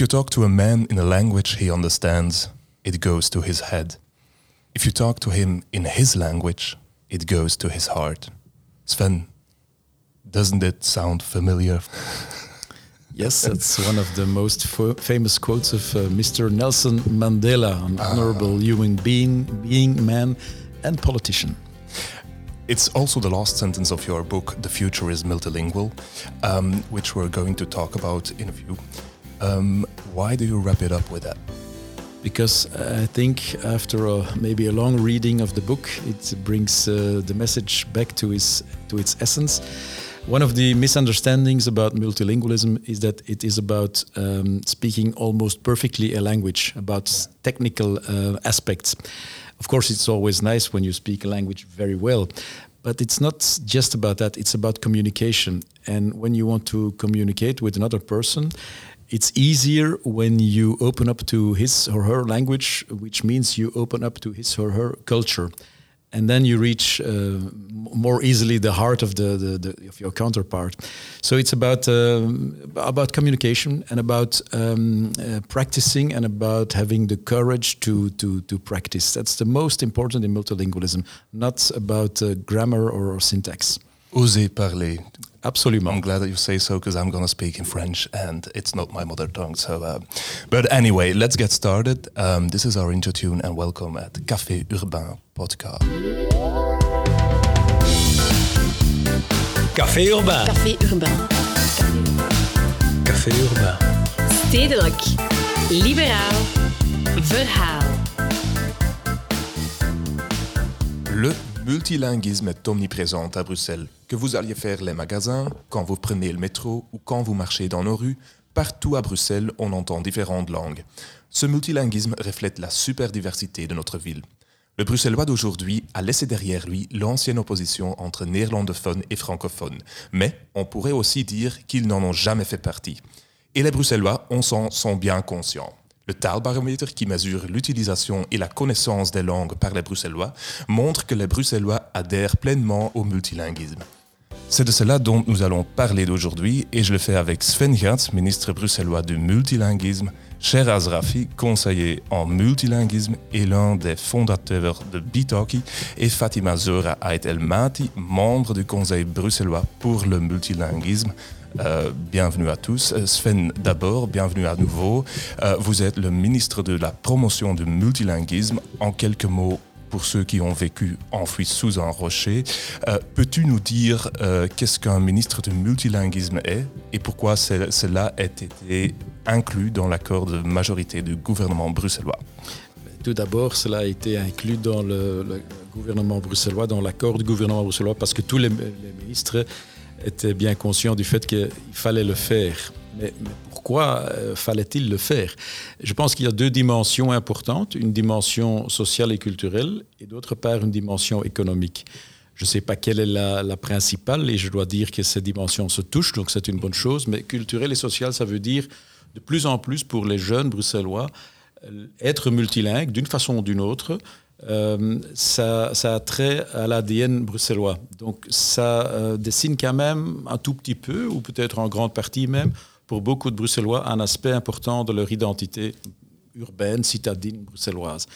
If you talk to a man in a language he understands, it goes to his head. If you talk to him in his language, it goes to his heart. Sven, doesn't it sound familiar? Yes, that's one of the most famous quotes of uh, Mr. Nelson Mandela, an honorable human being, being, man, and politician. It's also the last sentence of your book, The Future is Multilingual, um, which we're going to talk about in a few. Um, why do you wrap it up with that? Because I think after a, maybe a long reading of the book, it brings uh, the message back to, its to its essence. One of the misunderstandings about multilingualism is that it is about um, speaking almost perfectly a language, about technical uh, aspects. Of course, it's always nice when you speak a language very well, but it's not just about that, it's about communication. And when you want to communicate with another person, it's easier when you open up to his or her language, which means you open up to his or her culture and then you reach uh, more easily the heart of the, the, the, of your counterpart. So it's about uh, about communication and about um, uh, practicing and about having the courage to to to practice. That's the most important in multilingualism, not about uh, grammar or syntax. Oser parler. Absolument. I'm glad that you say so because I'm going to speak in French and it's not my mother tongue. So, uh, but anyway, let's get started. Um, this is our intro tune and welcome at Café Urbain podcast. Café Urbain. Café Urbain. Café Urbain. Stedelijk. Liberaal. Verhaal. Le multilinguisme est omniprésent à Bruxelles. Que vous alliez faire les magasins, quand vous prenez le métro ou quand vous marchez dans nos rues, partout à Bruxelles, on entend différentes langues. Ce multilinguisme reflète la super diversité de notre ville. Le bruxellois d'aujourd'hui a laissé derrière lui l'ancienne opposition entre néerlandophone et francophone, mais on pourrait aussi dire qu'ils n'en ont jamais fait partie. Et les bruxellois en sont, sont bien conscients. Le taalbaromètre, qui mesure l'utilisation et la connaissance des langues par les bruxellois, montre que les bruxellois adhèrent pleinement au multilinguisme. C'est de cela dont nous allons parler d'aujourd'hui et je le fais avec Sven Gatz, ministre bruxellois du multilinguisme, Cher Azrafi, conseiller en multilinguisme et l'un des fondateurs de Bitalki, et Fatima Zora Ait El Mati, membre du conseil bruxellois pour le multilinguisme. Euh, bienvenue à tous. Euh, Sven, d'abord, bienvenue à nouveau. Euh, vous êtes le ministre de la promotion du multilinguisme. En quelques mots, pour ceux qui ont vécu enfouis sous un rocher, peux-tu nous dire qu'est-ce qu'un ministre du multilinguisme est et pourquoi cela a été inclus dans l'accord de majorité du gouvernement bruxellois? Tout d'abord, cela a été inclus dans le, gouvernement bruxellois, dans l'accord du gouvernement bruxellois, parce que tous les ministres était bien conscient du fait qu'il fallait le faire. Mais, pourquoi euh, fallait-il le faire? Je pense qu'il y a deux dimensions importantes, une dimension sociale et culturelle et d'autre part une dimension économique. Je ne sais pas quelle est la, principale et je dois dire que ces dimensions se touchent, donc c'est une bonne chose, mais culturelle et sociale, ça veut dire de plus en plus pour les jeunes bruxellois euh, être multilingues d'une façon ou d'une autre, euh, ça, a trait à l'ADN bruxellois. Donc ça euh, dessine quand même un tout petit peu, ou peut-être en grande partie même, pour beaucoup de Bruxellois, un aspect important de leur identité urbaine, citadine bruxelloise.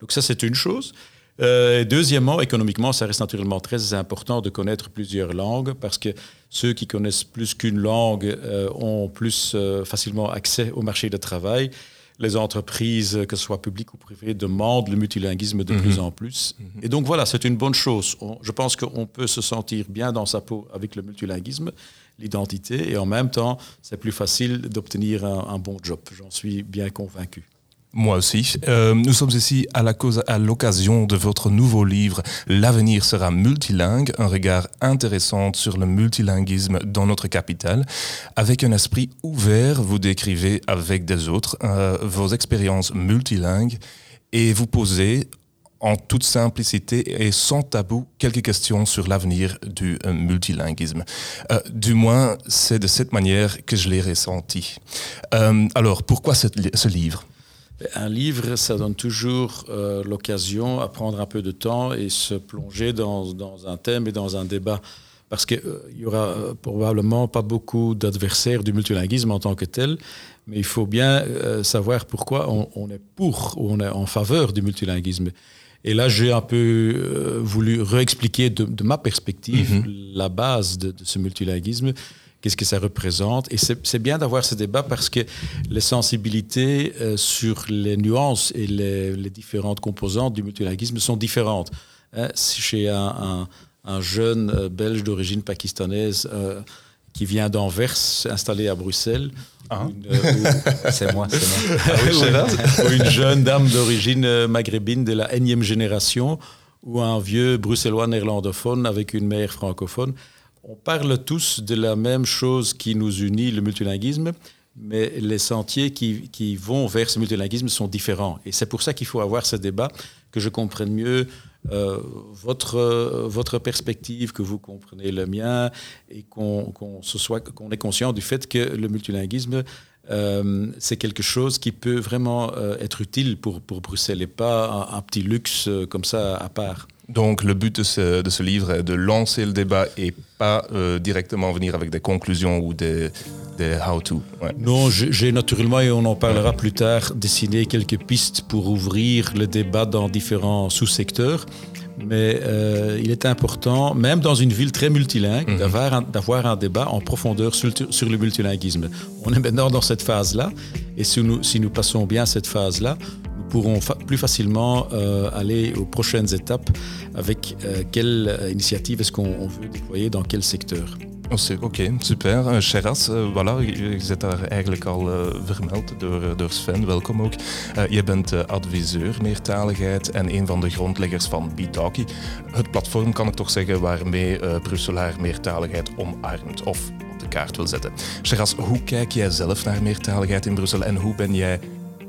Donc ça, c'est une chose. Euh, deuxièmement, économiquement, ça reste naturellement très important de connaître plusieurs langues parce que ceux qui connaissent plus qu'une langue ont plus facilement accès au marché du travail les entreprises, que ce soit publiques ou privées, demandent le multilinguisme de plus mhm. en plus. Mhm. Et donc voilà, c'est une bonne chose. je pense qu'on peut se sentir bien dans sa peau avec le multilinguisme, l'identité, et en même temps, c'est plus facile d'obtenir un bon job. J'en suis bien convaincu. Moi aussi. Euh, nous sommes ici à l'occasion de votre nouveau livre L'avenir sera multilingue, un regard intéressant sur le multilinguisme dans notre capitale. Avec un esprit ouvert, vous décrivez avec des autres euh, vos expériences multilingues et vous posez en toute simplicité et sans tabou quelques questions sur l'avenir du euh, multilinguisme. du moins, c'est de cette manière que je l'ai ressenti. alors, pourquoi ce livre? Un livre, ça donne toujours euh, l'occasion à prendre un peu de temps et se plonger dans, un thème et dans un débat. parce qu'il y aura probablement pas beaucoup d'adversaires du multilinguisme en tant que tel, mais il faut bien savoir pourquoi on, est pour ou on est en faveur du multilinguisme. Et là, j'ai un peu voulu réexpliquer de, de, ma perspective mm-hmm. la base de, de ce multilinguisme qu'est-ce que ça représente. Et c'est bien d'avoir ce débat parce que les sensibilités euh, sur les nuances et les, différentes composantes du multilinguisme sont différentes. Hein, chez un, jeune euh, belge d'origine pakistanaise euh, qui vient d'Anvers, installé à Bruxelles, ah. c'est moi, c'est moi. Ah ou une jeune dame d'origine maghrébine de la énième génération, ou un vieux bruxellois néerlandophone avec une mère francophone on parle tous de la même chose qui nous unit, le multilinguisme, mais les sentiers qui, vont vers ce multilinguisme sont différents. Et c'est pour ça qu'il faut avoir ce débat, que je comprenne mieux euh, votre, votre perspective, que vous comprenez le mien, et qu'on soit est conscient du fait que le multilinguisme, euh, c'est quelque chose qui peut vraiment euh, être utile pour, pour Bruxelles et pas un petit luxe comme ça à part. Donc le but de ce, livre est de lancer le débat et pas euh, directement venir avec des conclusions ou des, how-to. Non, j'ai naturellement, et on en parlera plus tard, dessiné quelques pistes pour ouvrir le débat dans différents sous-secteurs. Mais euh, il est important, même dans une ville très multilingue, mhm. d'avoir un, débat en profondeur sur, le multilinguisme. On est maintenant dans cette phase-là, et si nous, si nous passons bien cette phase-là, pourront plus facilement euh, aller aux prochaines étapes avec euh, quelle euh, initiative est-ce qu'on veut déployer dans quel secteur. Oké, super. Uh, Sheraz, uh, voilà, je, zit daar eigenlijk al vermeld door, door Sven, welkom ook. je bent adviseur meertaligheid en een van de grondleggers van Bitalki. Het platform, kan ik toch zeggen, waarmee Brusselaar meertaligheid omarmt of op de kaart wil zetten. Sheraz, hoe kijk jij zelf naar meertaligheid in Brussel en hoe ben jij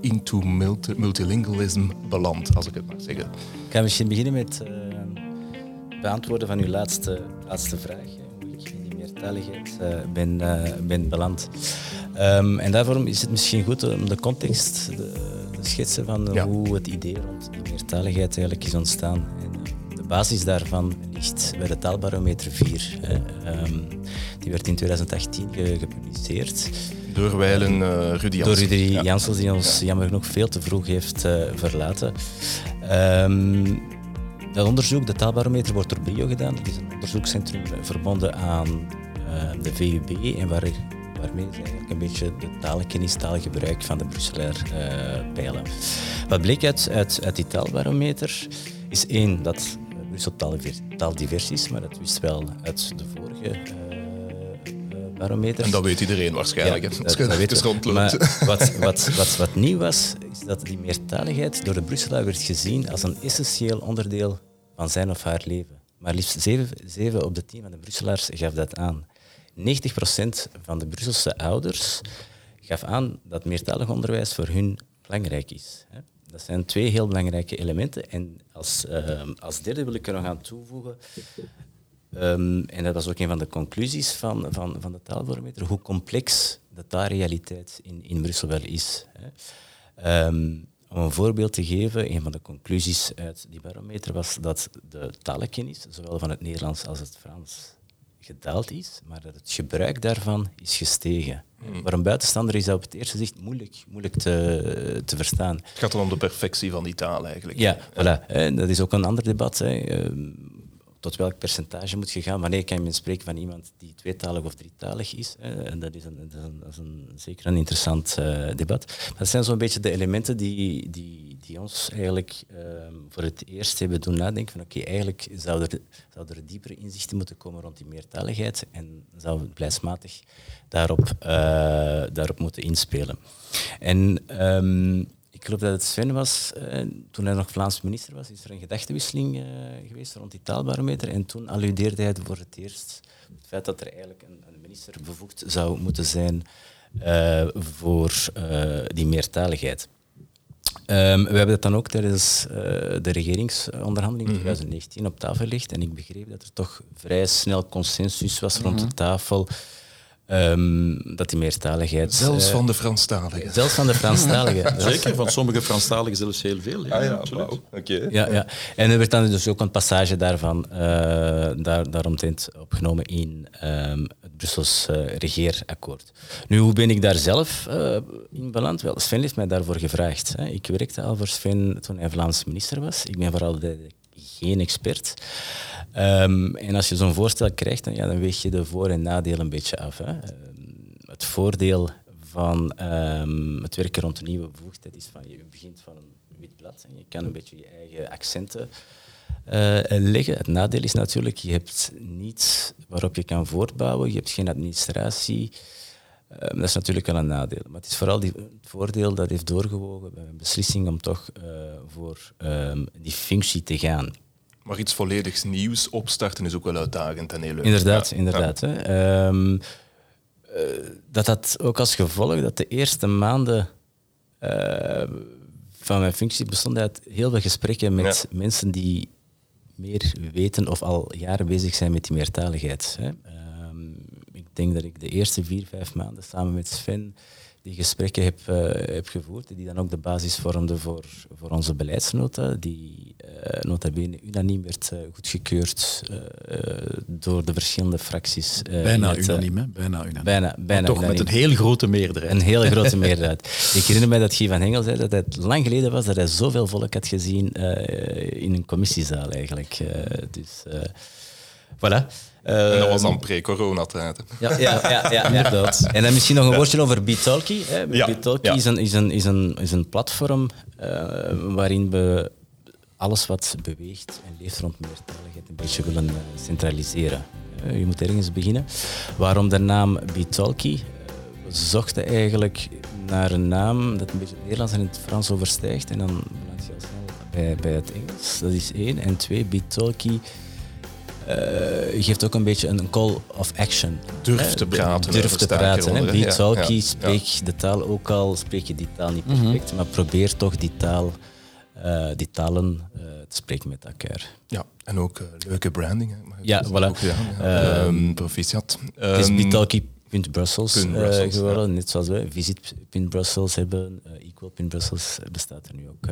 into multi multilingualism beland, als ik het mag zeggen. Ik ga misschien beginnen met uh, beantwoorden van uw laatste, laatste vraag. Hoe ik in die meertaligheid uh, ben, uh, ben beland. Um, en daarvoor is het misschien goed om de context te schetsen van ja. hoe het idee rond die meertaligheid eigenlijk is ontstaan. En, de basis daarvan ligt bij de taalbarometer 4. Um, die werd in 2018 ge gepubliceerd. Door Weilen uh, Rudy Janssens. Door Rudy Janssens, die ons jammer genoeg veel te vroeg heeft uh, verlaten. Um, dat onderzoek, de taalbarometer, wordt door BIO gedaan. Dat is een onderzoekscentrum verbonden aan uh, de VUB en waar, waarmee ze eigenlijk een beetje de talenkennis, taalgebruik van de Brusselaar peilen. Wat bleek uit, uit, uit die taalbarometer is één, dat Brussel taaldivers is, maar dat wist wel uit de vorige en dat weet iedereen waarschijnlijk. Ja, dat, dat weet maar wat, wat, wat, wat nieuw was, is dat die meertaligheid door de Brusselaar werd gezien als een essentieel onderdeel van zijn of haar leven. Maar liefst 7, op de 10 van de Brusselaars gaf dat aan. 90% van de Brusselse ouders gaf aan dat meertalig onderwijs voor hun belangrijk is. Dat zijn twee heel belangrijke elementen. En als, uh, als derde wil ik er nog aan toevoegen Um, en dat was ook een van de conclusies van, van, van de taalbarometer, hoe complex de taalrealiteit in, in Brussel wel is. Hè. Um, om een voorbeeld te geven, een van de conclusies uit die barometer was dat de talenkennis, zowel van het Nederlands als het Frans, gedaald is, maar dat het gebruik daarvan is gestegen. Hmm. Voor een buitenstander is dat op het eerste zicht moeilijk, moeilijk te, te verstaan. Het gaat dan om de perfectie van die taal eigenlijk. Ja, Voilà. dat is ook een ander debat. Hè. Ehm, tot welk percentage moet je gaan? Wanneer kan je spreken van iemand die tweetalig of drietalig is? En dat is, een, dat is, een, zeker een interessant uh, debat. Dat zijn zo'n beetje de elementen die, die, die ons eigenlijk ehm, voor het eerst hebben doen nadenken van oké, eigenlijk zou er, zou er diepere inzichten moeten komen rond die meertaligheid en zou het blijsmatig daarop, uh, daarop moeten inspelen. En ik geloof dat het Sven was, eh, toen hij nog Vlaams minister was, is er een gedachtenwisseling uh, geweest rond die taalbarometer. En toen alludeerde hij voor het eerst het feit dat er eigenlijk een, een minister bevoegd zou moeten zijn uh, voor die meertaligheid. Um, we hebben dat dan ook tijdens de regeringsonderhandeling in 2019 mhm. op tafel gelegd. En ik begreep dat er toch vrij snel consensus was rond de mhm. tafel ehm, dat die meertaligheid... Zelfs eh, van de Franstaligen. Zelfs van de Franstaligen. Zeker, van sommige Franstaligen zelfs heel veel. Ja, absoluut. Oké. Ja, ja. En er werd dan dus ook een passage daarvan uh, daar, daaromtrent opgenomen in um, het Brussels uh, regeerakkoord. Nu, hoe ben ik daar zelf uh, in beland? Wel, Sven heeft mij daarvoor gevraagd. Hè. Ik werkte al voor Sven toen hij Vlaams minister was. Ik ben vooral de, geen expert. Um, en als je zo'n voorstel krijgt, dan, ja, dan weeg je de voor- en nadelen een beetje af. Hè. het voordeel van um, het werken rond een nieuwe bevoegdheid is van je begint van een wit blad en je kan een beetje je eigen accenten uh, leggen. Het nadeel is natuurlijk, je hebt niets waarop je kan voortbouwen, je hebt geen administratie. Dat is natuurlijk wel een nadeel. Maar het is vooral die, het voordeel dat heeft doorgewogen bij een beslissing om toch uh, voor die functie te gaan. Maar iets volledig nieuws opstarten is ook wel uitdagend en heel leuk. Inderdaad, ja. inderdaad. Ja. Hè. Um, dat had ook als gevolg dat de eerste maanden uh, van mijn functie bestonden uit heel veel gesprekken met ja. mensen die meer weten of al jaren bezig zijn met die meertaligheid. Hè. Um, ik denk dat ik de eerste vier, vijf maanden samen met Sven die gesprekken heb, uh, heb gevoerd, die dan ook de basis vormden voor, voor onze beleidsnota, die uh, nota bene unaniem werd uh, goedgekeurd door de verschillende fracties. bijna unaniem, hè? Bijna unaniem. Bijna, bijna toch unaniem. met een heel grote meerderheid. Een hele grote meerderheid. ik herinner mij dat Guy van Hengel zei dat het lang geleden was dat hij zoveel volk had gezien in een commissiezaal eigenlijk. dus voilà. Uh, en dat was dan pre-coronatijd. Ja, ja, ja, ja, inderdaad. En dan misschien nog een woordje over Bitalki. Ja, Bitalki ja. is, een, is, een, is, een, is een platform uh, waarin we alles wat beweegt en leeft rond meertaligheid een beetje willen uh, centraliseren. je moet ergens beginnen. Waarom de naam Bitalki? We zochten eigenlijk naar een naam dat een beetje het Nederlands en het Frans overstijgt en dan beland je al snel bij, bij het Engels. Dat is één. En twee, Bitalki uh, geeft ook een beetje een call of action. Durf te praten. Durf te praten. Beatalkie, ja, ja, spreek ja. de taal ook al, spreek je die taal niet perfect, mm -hmm. maar probeer toch die taal, uh, die talen uh, te spreken met elkaar. Ja, en ook leuke branding. Hè. Ja, voilà. Ja. Um, proficiat. Um, het is Beatalkie.brussels uh, geworden, net zoals wij Visit.brussels hebben. Equal.brussels bestaat er nu ook.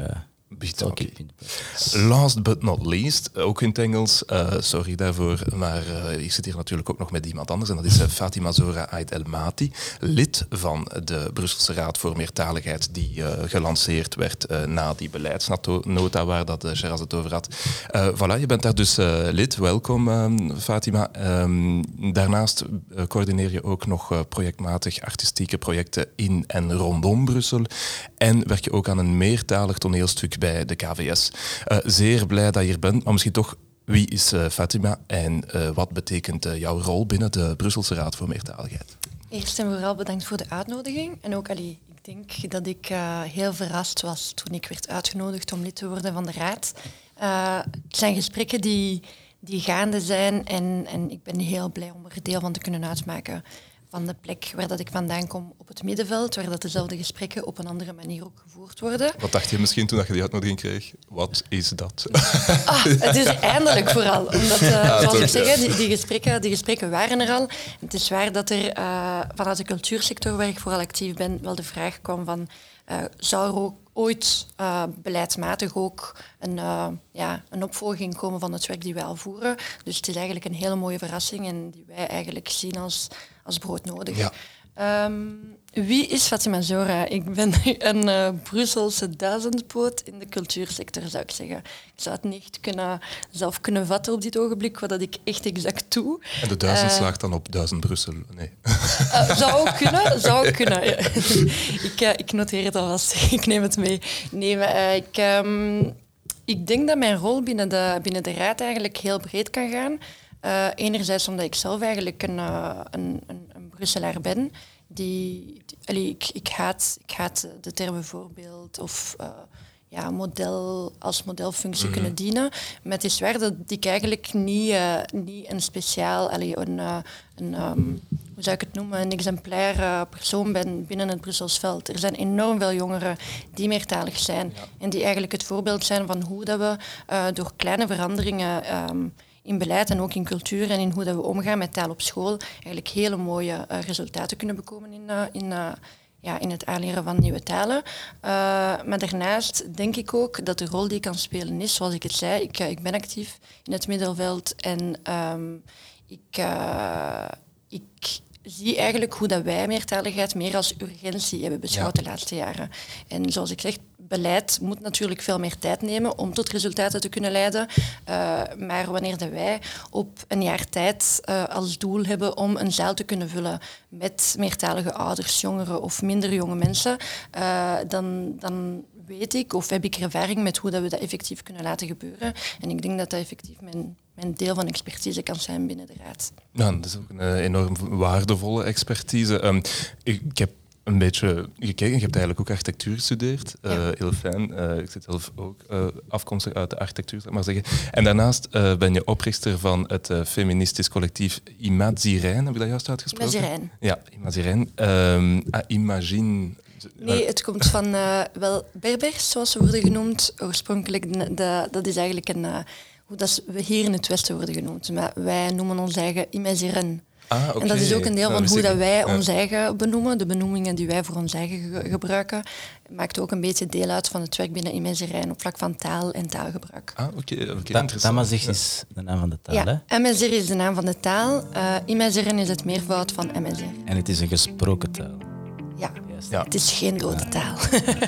Last but not least, ook in het Engels, uh, sorry daarvoor, maar uh, ik zit hier natuurlijk ook nog met iemand anders en dat is uh, Fatima Zora Ait El Mati, lid van de Brusselse Raad voor Meertaligheid, die gelanceerd werd na die beleidsnota waar dat Geras het over had. voilà, je bent daar dus lid, welkom Fatima. Um, daarnaast coördineer je ook nog projectmatig artistieke projecten in en rondom Brussel en werk je ook aan een meertalig toneelstuk bij de KVS. Uh, zeer blij dat je hier bent, maar misschien toch, wie is uh, Fatima en uh, wat betekent jouw rol binnen de Brusselse Raad voor Meertaligheid? Eerst en vooral bedankt voor de uitnodiging. En ook, allee, ik denk dat ik heel verrast was toen ik werd uitgenodigd om lid te worden van de Raad. het zijn gesprekken die, die gaande zijn en, en ik ben heel blij om er deel van te kunnen uitmaken van de plek waar dat ik vandaan kom op het middenveld, waar dat dezelfde gesprekken op een andere manier ook gevoerd worden. Wat dacht je misschien toen je die uitnodiging kreeg? Wat is dat? Ah, het is eindelijk vooral. Omdat, uh, ja, zoals ik zeg, die, die, gesprekken, die gesprekken waren er al. Het is waar dat er uh, vanuit de cultuursector, waar ik vooral actief ben, wel de vraag kwam van... Uh, zou er ook ooit uh, beleidsmatig ook een, uh, ja, een opvolging komen van het werk die wij al voeren. Dus het is eigenlijk een hele mooie verrassing en die wij eigenlijk zien als, als broodnodig. Ja. Um, wie is Fatima Zora? Ik ben een uh, Brusselse duizendpoot in de cultuursector, zou ik zeggen. Ik zou het niet kunnen, zelf kunnen vatten op dit ogenblik, wat ik echt exact doe. En de duizend uh, slaagt dan op duizend Brussel? Nee. Uh, zou ook kunnen, zou ook kunnen. ik, ik noteer het alvast, ik neem het mee. Nee, maar, ik, um, ik denk dat mijn rol binnen de, binnen de raad eigenlijk heel breed kan gaan. Uh, enerzijds omdat ik zelf eigenlijk een, uh, een, een, een Brusselaar ben. Die, die allee, ik, ik, haat, ik haat de termen voorbeeld of uh, ja, model, als modelfunctie mm -hmm. kunnen dienen. Maar het is waar dat ik eigenlijk niet, niet een speciaal, allee, een, een um, hoe zou ik het noemen, een exemplair persoon ben binnen het Brussels veld. Er zijn enorm veel jongeren die meertalig zijn ja. en die eigenlijk het voorbeeld zijn van hoe dat we door kleine veranderingen um, in beleid en ook in cultuur en in hoe dat we omgaan met taal op school eigenlijk hele mooie eh, resultaten kunnen bekomen in, uh, in, uh, ja, in het aanleren van nieuwe talen. maar daarnaast denk ik ook dat de rol die ik kan spelen is, zoals ik het zei, ik, ik ben actief in het middenveld en um, ik, ik zie eigenlijk hoe dat wij meertaligheid meer als urgentie hebben beschouwd de laatste jaren. En zoals ik zeg, beleid moet natuurlijk veel meer tijd nemen om tot resultaten te kunnen leiden. Uh, maar wanneer wij op een jaar tijd uh, als doel hebben om een zaal te kunnen vullen met meertalige ouders, jongeren of minder jonge mensen, uh, dan, dan weet ik of heb ik ervaring met hoe dat we dat effectief kunnen laten gebeuren. En ik denk dat dat effectief mijn, mijn deel van expertise kan zijn binnen de Raad. Ja, dat is ook een enorm waardevolle expertise. Ik, ik heb een beetje gekeken. Je hebt eigenlijk ook architectuur gestudeerd. Uh, Heel fijn. Uh, ik zit zelf ook uh, afkomstig uit de architectuur, zeg maar zeggen. En daarnaast ben je oprichter van het feministisch collectief Imagirijn. Heb ik dat juist uitgesproken? Ja, Imagirijn. Um, ah, Imagine... Nee, het komt van wel Berbers, zoals ze worden genoemd. Oorspronkelijk, de, dat is eigenlijk een, hoe dat we hier in het Westen worden genoemd. Maar wij noemen ons eigen Imagirijn. Ah, okay. En dat is ook een deel van hoe dat wij ons eigen benoemen. De benoemingen die wij voor ons eigen ge gebruiken, maakt ook een beetje deel uit van het werk binnen Imezerijn op vlak van taal en taalgebruik. Ah, oké. Okay, okay, Tamazig is de naam van de taal, ja, hè? MSR is de naam van de taal. Uh, is het meervoud van MSR. En het is een gesproken taal. Ja. ja. Het is geen dode taal.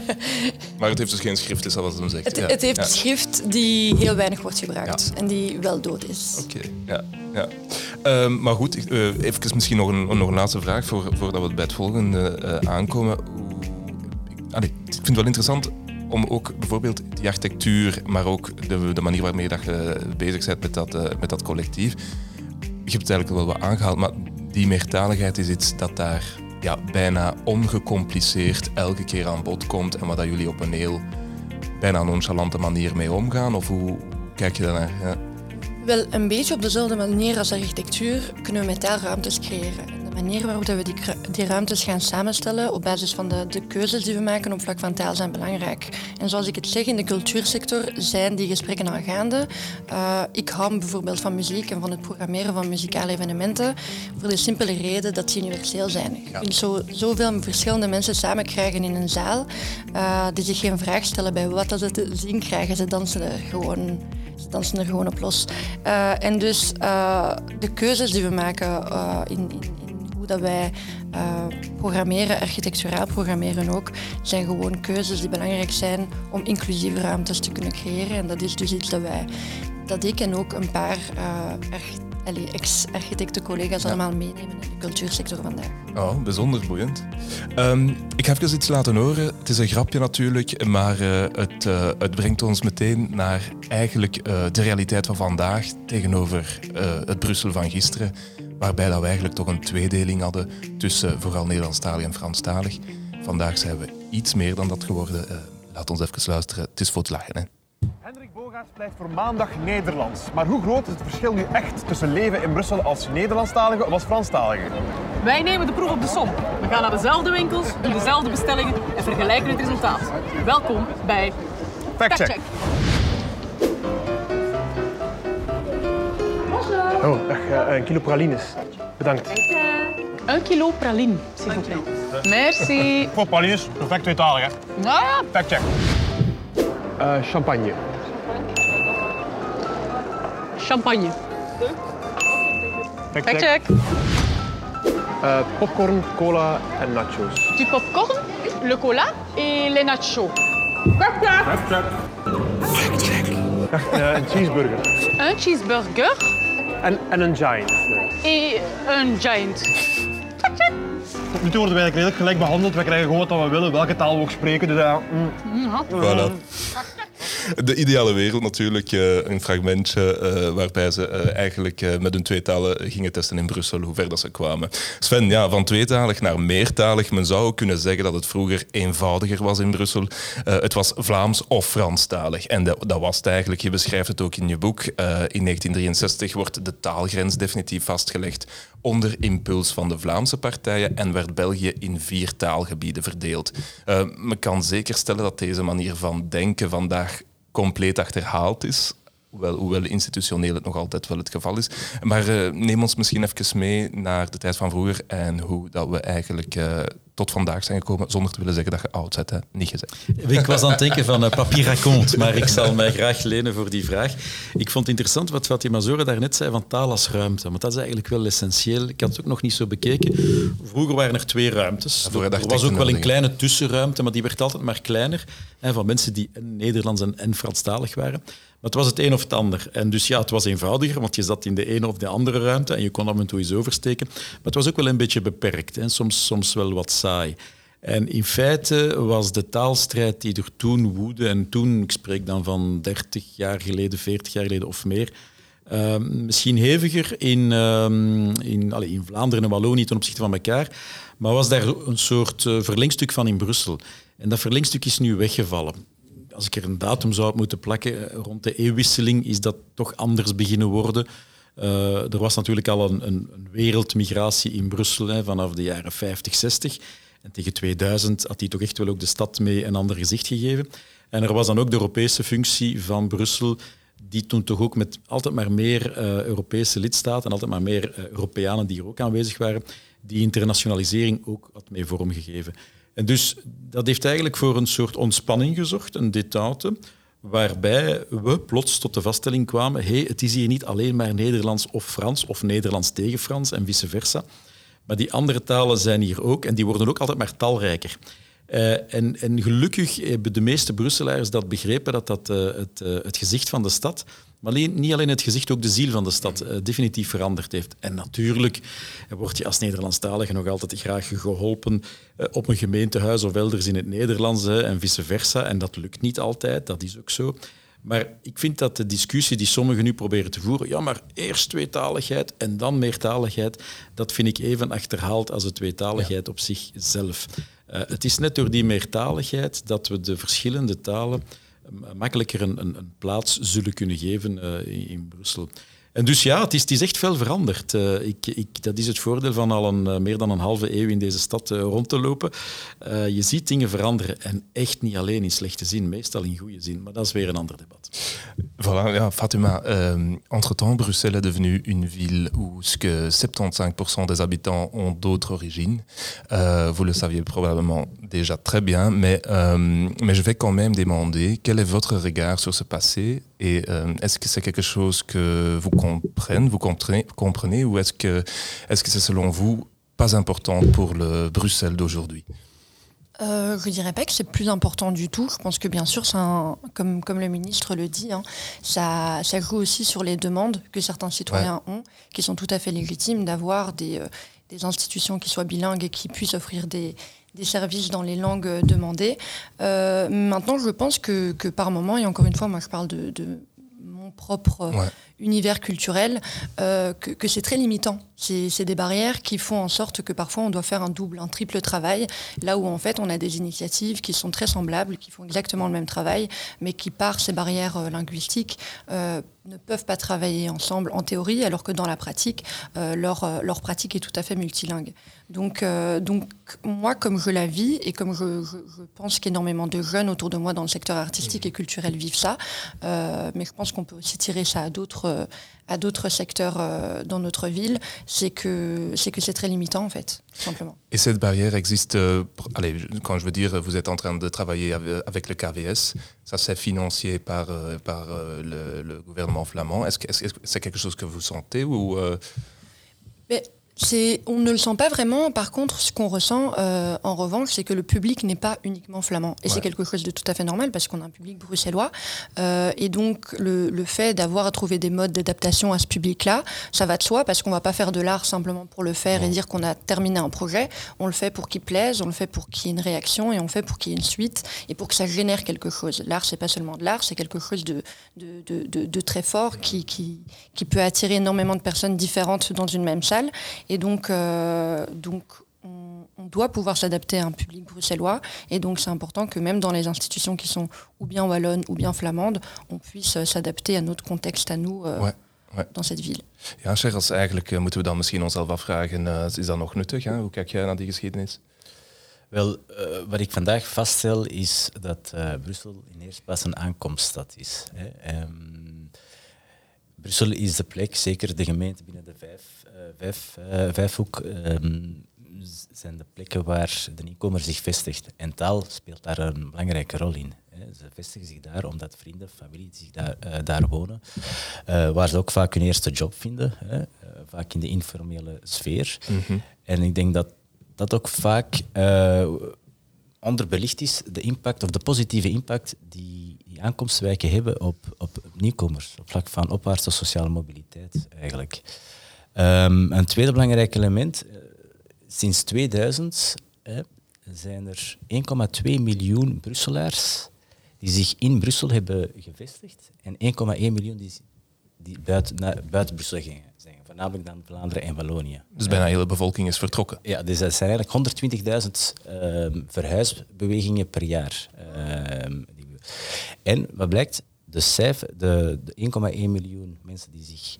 maar het heeft dus geen schrift, is dat wat het zegt? Het, ja. het heeft ja. schrift die heel weinig wordt gebruikt en die wel dood is. Oké, okay. ja. ja. Uh, maar goed, uh, even misschien nog een, nog een laatste vraag voor, voordat we bij het volgende uh, aankomen. Allee, ik vind het wel interessant om ook bijvoorbeeld die architectuur, maar ook de, de manier waarmee dat je bezig bent met dat, met dat collectief. Je hebt het eigenlijk wel wat aangehaald, maar die meertaligheid is iets dat daar ja, bijna ongecompliceerd elke keer aan bod komt en waar dat jullie op een heel bijna nonchalante manier mee omgaan? Of hoe kijk je daarnaar? Ja. Wel, een beetje op dezelfde manier als architectuur kunnen we metaalruimtes creëren manier waarop we die, die ruimtes gaan samenstellen op basis van de, de keuzes die we maken op vlak van taal zijn belangrijk. En zoals ik het zeg, in de cultuursector zijn die gesprekken al gaande. Uh, ik hou bijvoorbeeld van muziek en van het programmeren van muzikale evenementen voor de simpele reden dat die universeel zijn. Je kunt zo, zoveel verschillende mensen samen krijgen in een zaal uh, die zich geen vraag stellen bij wat ze te zien krijgen. Ze dansen er gewoon ze dansen er gewoon op los. Uh, en dus de keuzes die we maken in, in dat wij uh, programmeren, architecturaal programmeren ook, zijn gewoon keuzes die belangrijk zijn om inclusieve ruimtes te kunnen creëren. En dat is dus iets dat wij, dat ik en ook een paar uh, ex-architecten-collega's ja. allemaal meenemen in de cultuursector vandaag. Oh, bijzonder boeiend. Um, ik ga even iets laten horen. Het is een grapje natuurlijk, maar uh, het, uh, het, brengt ons meteen naar eigenlijk de realiteit van vandaag tegenover het Brussel van gisteren waarbij dat we eigenlijk toch een tweedeling hadden tussen vooral Nederlandstalig en Franstalig. Vandaag zijn we iets meer dan dat geworden. Uh, laat ons even luisteren. Het is voor het lachen. Hè. Hendrik Bogaerts blijft voor maandag Nederlands. Maar hoe groot is het verschil nu echt tussen leven in Brussel als Nederlandstalige of als Franstalige? Wij nemen de proef op de som. We gaan naar dezelfde winkels, doen dezelfde bestellingen en vergelijken het resultaat. Welkom bij Fact Oh, dag, een kilo pralines. Bedankt. Een kilo praline, s'il vous plaît. Merci. Voor pralines, perfect tweetalig, hè? Nou ja. Fact check. Uh, champagne. Champagne. Fact check. Uh, popcorn, cola en nachos. Du popcorn, le cola et les nachos. Fact check. Fact check. Fact check. Uh, een cheeseburger. Een cheeseburger. En, en een giant. E een giant. Tot nu toe worden wij eigenlijk redelijk gelijk behandeld. We krijgen gewoon wat we willen, welke taal we ook spreken. Dus, uh, mm. Voilà de ideale wereld natuurlijk. Uh, een fragmentje uh, waarbij ze uh, eigenlijk met hun tweetalen gingen testen in Brussel, hoe ver dat ze kwamen. Sven, ja, van tweetalig naar meertalig. Men zou kunnen zeggen dat het vroeger eenvoudiger was in Brussel. het was Vlaams of Franstalig. En dat, dat was het eigenlijk. Je beschrijft het ook in je boek. in 1963 wordt de taalgrens definitief vastgelegd onder impuls van de Vlaamse partijen en werd België in vier taalgebieden verdeeld. Uh, men kan zeker stellen dat deze manier van denken vandaag compleet achterhaald is. hoewel, hoewel institutioneel het nog altijd wel het geval is. Maar uh, neem ons misschien even mee naar de tijd van vroeger en hoe dat we eigenlijk uh, tot vandaag zijn gekomen, zonder te willen zeggen dat je oud bent. Hè? Niet gezegd. Ik was aan het denken van uh, papier raconte, maar ik zal mij graag lenen voor die vraag. Ik vond het interessant wat Fatima Zora daarnet zei van taal als ruimte, want dat is eigenlijk wel essentieel. Ik had het ook nog niet zo bekeken. Vroeger waren er twee ruimtes. Ja, er was ook wel een kleine tussenruimte, maar die werd altijd maar kleiner. Hè, van mensen die en Nederlands en, en Franstalig waren. Maar het was het een of het ander. En dus ja, het was eenvoudiger, want je zat in de ene of de andere ruimte en je kon af en toe eens oversteken. Maar het was ook wel een beetje beperkt en soms, soms wel wat saai. En in feite was de taalstrijd die er toen woedde, en toen, ik spreek dan van 30 jaar geleden, 40 jaar geleden of meer, uh, misschien heviger in, uh, in, in Vlaanderen en Wallonië ten opzichte van elkaar, maar was daar een soort uh, verlengstuk van in Brussel. En dat verlengstuk is nu weggevallen als ik er een datum zou moeten plakken, eh, rond de eeuwwisseling is dat toch anders beginnen worden. Uh, er was natuurlijk al een, een, een wereldmigratie in Brussel hè, vanaf de jaren 50, 60. En tegen 2000 had die toch echt wel ook de stad mee een ander gezicht gegeven. En er was dan ook de Europese functie van Brussel, die toen toch ook met altijd maar meer uh, Europese lidstaten en altijd maar meer Europeanen die er ook aanwezig waren, die internationalisering ook had mee vormgegeven. En dus dat heeft eigenlijk voor een soort ontspanning gezorgd, een detente, waarbij we plots tot de vaststelling kwamen, hey, het is hier niet alleen maar Nederlands of Frans, of Nederlands tegen Frans en vice versa, maar die andere talen zijn hier ook en die worden ook altijd maar talrijker. Uh, en, en, gelukkig hebben de meeste Brusselaars dat begrepen, dat dat uh, het, uh, het, gezicht van de stad maar niet alleen het gezicht, ook de ziel van de stad uh, definitief veranderd heeft. En natuurlijk word je als Nederlandstalige nog altijd graag geholpen uh, op een gemeentehuis of elders in het Nederlands hè, en vice versa. En dat lukt niet altijd, dat is ook zo. Maar ik vind dat de discussie die sommigen nu proberen te voeren, ja, maar eerst tweetaligheid en dan meertaligheid, dat vind ik even achterhaald als de tweetaligheid ja. op zichzelf. Uh, het is net door die meertaligheid dat we de verschillende talen makkelijker een, een, een, plaats zullen kunnen geven in, in, Brussel. En dus ja, het is, het is echt veel veranderd. Uh, ik, ik, dat is het voordeel van al een, uh, meer dan een halve eeuw in deze stad rond te lopen. je ziet dingen veranderen en echt niet alleen in slechte zin, meestal in goede zin. Maar dat is weer een ander debat. Voilà, ja, Fatima, euh, entre-temps, Bruxelles est devenue une ville où ce que 75% des habitants ont d'autres origines. Euh, vous le saviez probablement déjà très bien, mais, euh, mais je vais quand même demander quel est votre regard sur ce passé et euh, est-ce que c'est quelque chose que vous comprenez, vous comprenez, comprenez ou est-ce que est-ce que c'est selon vous pas important pour le Bruxelles d'aujourd'hui? Euh, je ne dirais pas que c'est plus important du tout. Je pense que bien sûr, un, comme, comme le ministre le dit, hein, ça, ça joue aussi sur les demandes que certains citoyens ouais. ont, qui sont tout à fait légitimes d'avoir des, euh, des, institutions qui soient bilingues et qui puissent offrir des, des services dans les langues demandées. Euh, maintenant, je pense que, par moment, et encore une fois, moi je parle de, mon propre. Univers culturel, euh, que, c'est très limitant. C'est des barrières qui font en sorte que parfois on doit faire un double, un triple travail, là où en fait on a des initiatives qui sont très semblables, qui font exactement le même travail, mais qui par ces barrières euh, linguistiques euh, ne peuvent pas travailler ensemble en théorie, alors que dans la pratique, leur, leur pratique est tout à fait multilingue. Donc, donc moi, comme je la vis et comme je, pense qu'énormément de jeunes autour de moi dans le secteur artistique et culturel vivent ça, mais je pense qu'on peut aussi tirer ça à d'autres à d'autres secteurs euh, dans notre ville, c'est que c'est que c'est très limitant en fait, simplement. Et cette barrière existe. Euh, allez, quand je veux dire, vous êtes en train de travailler avec le KVS, ça c'est financier par euh, par le, le, gouvernement flamand. Est-ce que c'est -ce quelque chose que vous sentez ou Mais on ne le sent pas vraiment. Par contre, ce qu'on ressent, euh, en revanche, c'est que le public n'est pas uniquement flamand. Et ouais. c'est quelque chose de tout à fait normal parce qu'on a un public bruxellois. Euh, et donc, le, le fait d'avoir à trouver des modes d'adaptation à ce public-là, ça va de soi parce qu'on ne va pas faire de l'art simplement pour le faire ouais. et dire qu'on a terminé un projet. On le fait pour qu'il plaise, on le fait pour qu'il y ait une réaction et on le fait pour qu'il y ait une suite et pour que ça génère quelque chose. L'art, c'est pas seulement de l'art, c'est quelque chose de, de, de, de, très fort qui, qui, qui peut attirer énormément de personnes différentes dans une même salle. Et donc, euh, donc on, on, doit pouvoir s'adapter à un public bruxellois. Et donc, c'est important que même dans les institutions qui sont ou bien wallonnes ou bien flamandes, on puisse s'adapter à notre contexte à nous. Euh, ouais. Ouais. dans cette ville. Ja, Charles, eigenlijk uh, moeten we dan misschien onszelf afvragen, uh, is dat nog nuttig? Hè? Hoe kijk jij naar die geschiedenis? Wel, uh, wat ik vandaag vaststel is dat Brussel in eerste plaats een aankomststad is. Hè. Um, Brussel is de plek, zeker de gemeente binnen de vijf, uh, vijf, uh, vijfhoek, um, zijn de plekken waar de nieuwkomer zich vestigt. En taal speelt daar een belangrijke rol in. Ze vestigen zich daar omdat vrienden, familie zich daar, uh, daar wonen, waar ze ook vaak hun eerste job vinden, hè, vaak in de informele sfeer. Mm -hmm. En ik denk dat dat ook vaak onderbelicht is, de impact of de positieve impact die, die aankomstwijken hebben op, op nieuwkomers, op vlak van opwaartse sociale mobiliteit eigenlijk. Um, een tweede belangrijk element, sinds 2000 hè, zijn er 1,2 miljoen Brusselaars die zich in Brussel hebben gevestigd en 1,1 miljoen die, die buiten, naar, buiten Brussel gingen zijn, voornamelijk dan Vlaanderen en Wallonië. Dus bijna de hele bevolking is vertrokken? Ja, dus dat zijn eigenlijk 120.000 uh, verhuisbewegingen per jaar. Uh, en wat blijkt, de, cijfer, de, de 1,1 miljoen mensen die zich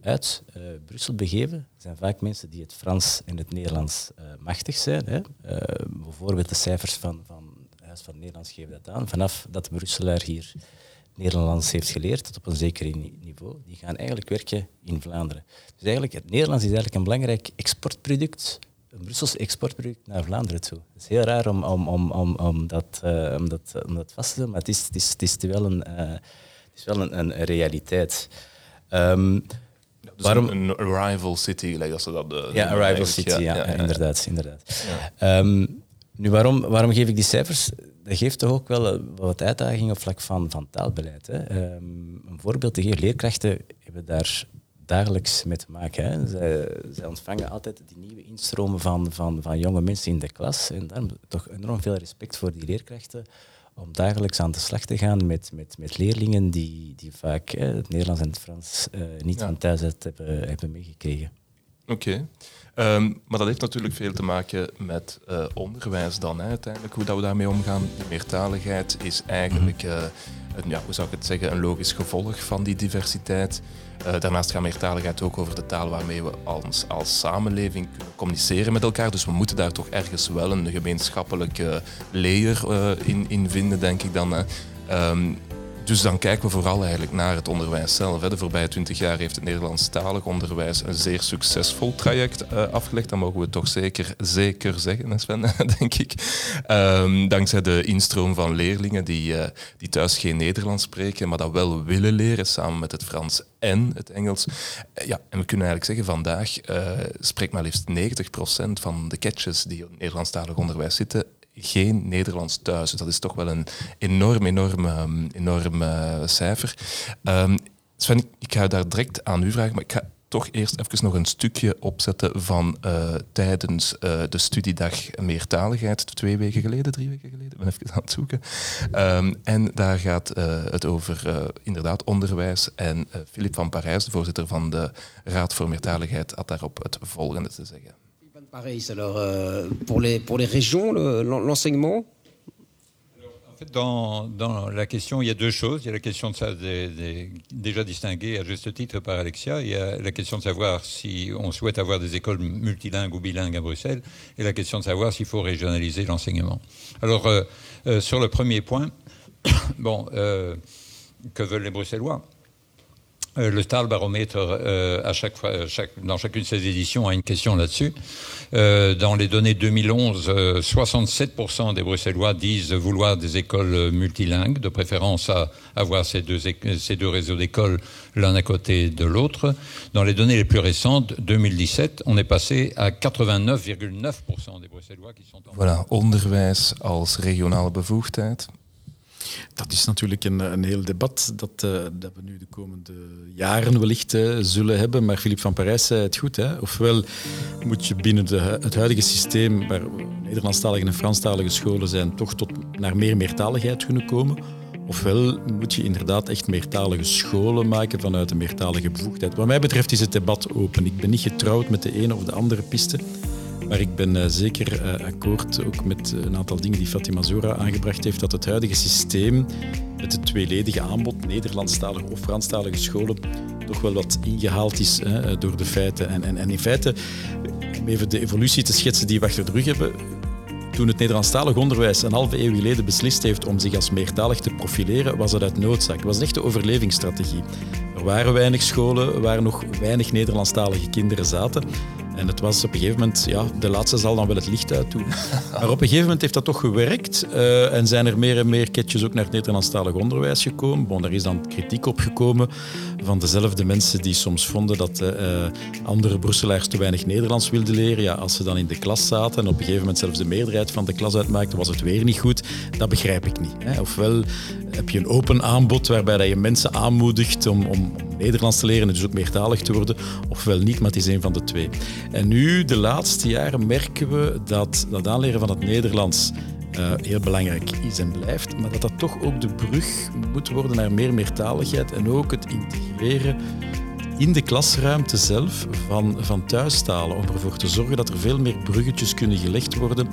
uit uh, Brussel begeven, zijn vaak mensen die het Frans en het Nederlands uh, machtig zijn. Hè. Uh, bijvoorbeeld de cijfers van, van Huis van Nederlands geven dat aan. Vanaf dat de Brusselaar hier Nederlands heeft geleerd, tot op een zeker niveau, die gaan eigenlijk werken in Vlaanderen. Dus eigenlijk, het Nederlands is eigenlijk een belangrijk exportproduct, een Brussels exportproduct naar Vlaanderen toe. Het is heel raar om, om, om, om, om, dat, om, dat, om dat vast te doen, maar het is, het is, het is wel een, het is wel een, een realiteit. Um, dus Waarom? Een, een rival city, gelijk als ze dat... De, ja, een rival city, ja, ja, ja, inderdaad. inderdaad. Um, nu, waarom, waarom geef ik die cijfers? Dat geeft toch ook wel wat uitdagingen op vlak van, van taalbeleid. Hè. Um, een voorbeeld te geven, leerkrachten hebben daar dagelijks mee te maken. Hè. Zij, zij, ontvangen altijd die nieuwe instromen van, van, van jonge mensen in de klas. En daarom toch enorm veel respect voor die leerkrachten om dagelijks aan de slag te gaan met, met, met leerlingen die, die vaak het Nederlands en het Frans uh, niet ja. van thuis uit hebben, hebben meegekregen. Oké. Okay. Um, maar dat heeft natuurlijk veel te maken met uh, onderwijs dan, hè, uiteindelijk, hoe dat we daarmee omgaan. Die meertaligheid is eigenlijk, uh, een, ja, hoe zou ik het zeggen, een logisch gevolg van die diversiteit. Uh, daarnaast gaat meertaligheid ook over de taal waarmee we als, als samenleving communiceren met elkaar. Dus we moeten daar toch ergens wel een gemeenschappelijke layer uh, in, in vinden, denk ik dan. Dus dan kijken we vooral eigenlijk naar het onderwijs zelf. De voorbije twintig jaar heeft het Nederlandstalig onderwijs een zeer succesvol traject uh, afgelegd. Dat mogen we toch zeker, zeker zeggen, Sven, denk ik. Um, dankzij de instroom van leerlingen die, uh, die thuis geen Nederlands spreken, maar dat wel willen leren, samen met het Frans en het Engels. Uh, ja, en we kunnen eigenlijk zeggen, vandaag spreekt maar liefst 90% van de catches die in het Nederlandstalig onderwijs zitten, geen Nederlands thuis. Dus dat is toch wel een enorm, enorm, ehm, enorm uh, cijfer. Um, Sven, ik ga daar direct aan u vragen, maar ik ga toch eerst even nog een stukje opzetten van uh, tijdens uh, de studiedag meertaligheid, twee weken geleden, drie weken geleden, ik ben even aan het zoeken. Um, en daar gaat het over inderdaad onderwijs. En Filip van Parijs, de voorzitter van de Raad voor Meertaligheid, had daarop het volgende te zeggen. Pareil, alors euh, pour, les, pour les régions, l'enseignement? En fait, dans, la question, il y a deux choses. Il y a la question de ça, déjà distinguée à juste titre par Alexia. Il y a la question de savoir si on souhaite avoir des écoles multilingues ou bilingues à Bruxelles, et la question de savoir s'il faut régionaliser l'enseignement. Alors, euh, euh, sur le premier point, bon, que veulent les Bruxellois? Euh, le Star Baromètre, euh, chaque, dans chacune de ses éditions, a une question là-dessus. Euh, dans les données 2011, 67% des Bruxellois disent vouloir des écoles multilingues, de préférence à avoir ces deux, ces deux réseaux d'écoles l'un à côté de l'autre. Dans les données les plus récentes, 2017, on est passé à 89,9% des Bruxellois qui sont en... Voilà, onderwijs als regionale bevoegdheid. Dat is natuurlijk een, een heel debat dat, uh, dat we nu de komende jaren wellicht uh, zullen hebben. Maar Philippe van Parijs zei het goed. Hè? Ofwel moet je binnen de, het huidige systeem, waar Nederlandstalige en Franstalige scholen zijn, toch tot naar meer meertaligheid kunnen komen. Ofwel moet je inderdaad echt meertalige scholen maken vanuit een meertalige bevoegdheid. Wat mij betreft is het debat open. Ik ben niet getrouwd met de ene of de andere piste. Maar ik ben uh, zeker uh, akkoord ook met een aantal dingen die Fatima Zora aangebracht heeft, dat het huidige systeem met het tweeledige aanbod, Nederlandstalige of Franstalige scholen, toch wel wat ingehaald is hè, door de feiten. En, en, en in feite, om even de evolutie te schetsen die we achter de rug hebben, Toen het Nederlandstalig onderwijs een halve eeuw geleden beslist heeft om zich als meertalig te profileren, was het uit noodzaak. Het was een echte overlevingsstrategie. Er waren weinig scholen waar nog weinig Nederlandstalige kinderen zaten. En het was op een gegeven moment, ja, de laatste zal dan wel het licht uitdoen. Maar op een gegeven moment heeft dat toch gewerkt uh, en zijn er meer en meer ketjes ook naar het Nederlandstalig onderwijs gekomen. Bon, daar is dan kritiek op gekomen van dezelfde mensen die soms vonden dat uh, andere Brusselaars te weinig Nederlands wilden leren. Ja, als ze dan in de klas zaten en op een gegeven moment zelfs de meerderheid van de klas uitmaakte, was het weer niet goed. Dat begrijp ik niet. Hè. Ofwel heb je een open aanbod waarbij je mensen aanmoedigt om, om Nederlands te leren en dus ook meertalig te worden, ofwel niet, maar het is een van de twee. En nu, de laatste jaren, merken we dat dat aanleren van het Nederlands uh, heel belangrijk is en blijft, maar dat dat toch ook de brug moet worden naar meer meertaligheid en ook het integreren in de klasruimte zelf van, van thuistalen, om ervoor te zorgen dat er veel meer bruggetjes kunnen gelegd worden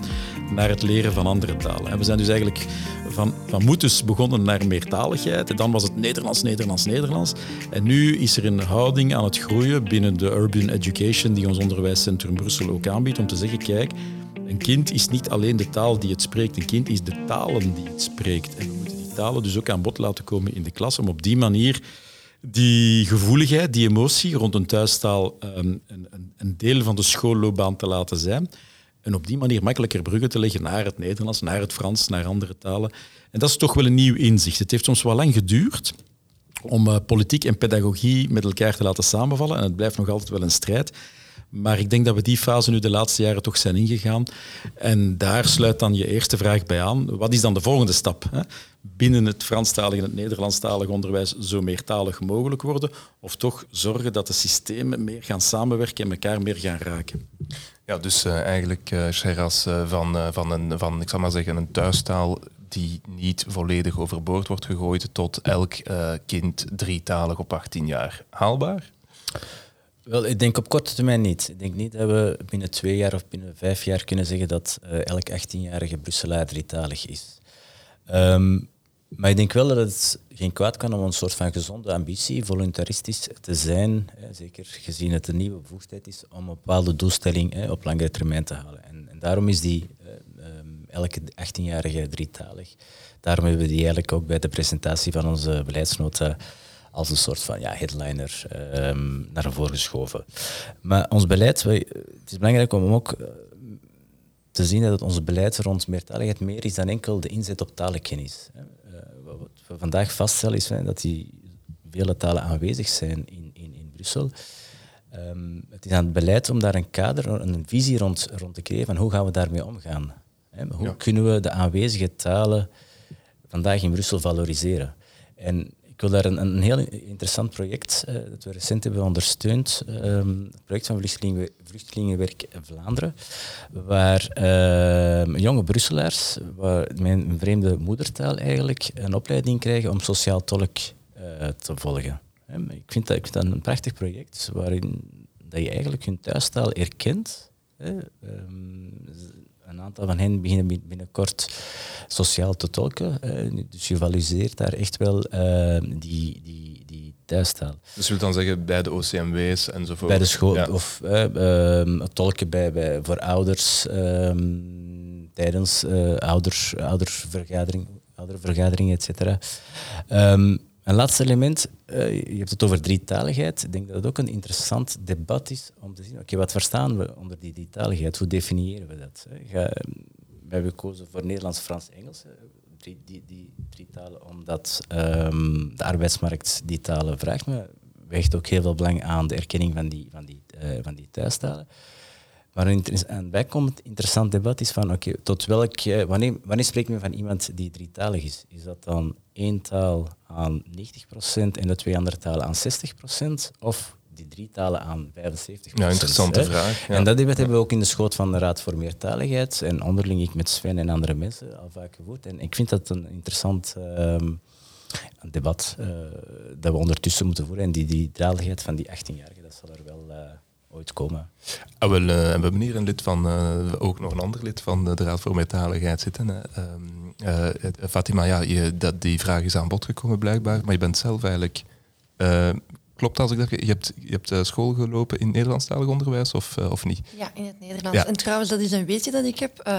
naar het leren van andere talen. En we zijn dus eigenlijk van, van moetes begonnen naar meertaligheid. En dan was het Nederlands, Nederlands, Nederlands. En nu is er een houding aan het groeien binnen de urban education die ons onderwijscentrum Brussel ook aanbiedt, om te zeggen, kijk, een kind is niet alleen de taal die het spreekt, een kind is de talen die het spreekt. En we moeten die talen dus ook aan bod laten komen in de klas, om op die manier die gevoeligheid, die emotie rond een thuistaal um, een, een, deel van de schoolloopbaan te laten zijn. En op die manier makkelijker bruggen te leggen naar het Nederlands, naar het Frans, naar andere talen. En dat is toch wel een nieuw inzicht. Het heeft soms wel lang geduurd om uh, politiek en pedagogie met elkaar te laten samenvallen. En het blijft nog altijd wel een strijd. Maar ik denk dat we die fase nu de laatste jaren toch zijn ingegaan. En daar sluit dan je eerste vraag bij aan. Wat is dan de volgende stap? Hè? Binnen het Franstalig en het Nederlandstalig onderwijs zo meertalig mogelijk worden? Of toch zorgen dat de systemen meer gaan samenwerken en elkaar meer gaan raken? Ja, dus uh, eigenlijk, uh, Sheras, uh, van, van, een, van, ik zal maar zeggen, een thuistaal die niet volledig overboord wordt gegooid tot elk kind drietalig op 18 jaar. Haalbaar? Wel, ik denk op korte termijn niet. Ik denk niet dat we binnen twee jaar of binnen vijf jaar kunnen zeggen dat uh, elk 18-jarige Brusselaar drietalig is. Um, maar ik denk wel dat het geen kwaad kan om een soort van gezonde ambitie, voluntaristisch te zijn, zeker gezien het een nieuwe bevoegdheid is, om een bepaalde doelstelling op langere termijn te halen. En, en daarom is die uh, um, elke 18-jarige drietalig. Daarom hebben we die eigenlijk ook bij de presentatie van onze beleidsnota als een soort van ja, headliner um, naar voren geschoven. Maar ons beleid, het is belangrijk om ook eh, te zien dat ons beleid rond meertaligheid meer is dan enkel de inzet op talenkennis. We vandaag vaststellen is dat die vele talen aanwezig zijn in, in, in Brussel. Um, het is aan het beleid om daar een kader, een visie rond, rond te creëren van hoe gaan we daarmee omgaan. Hè? Hoe kunnen we de aanwezige talen vandaag in Brussel valoriseren? En ik wil daar een, een heel interessant project uh, dat we recent hebben ondersteund. Um, het project van Vluchtelingen, Vluchtelingenwerk Vlaanderen, waar uh, jonge Brusselaars, waar een vreemde moedertaal eigenlijk, een opleiding krijgen om sociaal tolk uh, te volgen. Ik, vind dat, ik vind dat een prachtig project waarin dat je eigenlijk hun thuistaal erkent. Um, een aantal van hen beginnen binnenkort sociaal te tolken. Dus je valiseert daar echt wel uh, die, die, die thuistaal. Dus je wilt dan zeggen bij de OCMW's enzovoort? Bij de school, ja. of uh, tolken bij, bij, voor ouders um, tijdens ouder, oudervergadering, oudervergaderingen, et cetera. Um, een laatste element, uh, je hebt het over drietaligheid. Ik denk dat het ook een interessant debat is om te zien, oké, wat verstaan we onder die drietaligheid? Hoe definiëren we dat? Ga, we hebben gekozen voor Nederlands, Frans, Engels. Drie, die, die drie talen, omdat um, de arbeidsmarkt die talen vraagt. Maar we hechten ook heel veel belang aan de erkenning van die, van die, uh, van die thuistalen. Maar een bijkomend interessant debat is van, oké, tot welk, wanneer, wanneer spreekt men van iemand die drietalig is? Is dat dan één taal aan 90% en de twee andere talen aan 60%? Of die drie talen aan 75%? Ja, interessante vraag. Ja. En dat debat hebben we ook in de schoot van de Raad voor Meertaligheid en onderling ik met Sven en andere mensen al vaak gevoerd. En ik vind dat een interessant um, een debat uh, dat we ondertussen moeten voeren. En die, die dradigheid van die 18-jarigen, dat zal er ooit komen. Ah, wel, uh, we hebben hier een lid van, uh, ook nog een ander lid van de Raad voor Meertaligheid zitten. Uh, Fatima, ja, je, dat, die vraag is aan bod gekomen blijkbaar, maar je bent zelf eigenlijk... klopt als ik dat... Je hebt, je hebt school gelopen in Nederlandstalig onderwijs of, of niet? Ja, in het Nederlands. Ja. En trouwens, dat is een weetje dat ik heb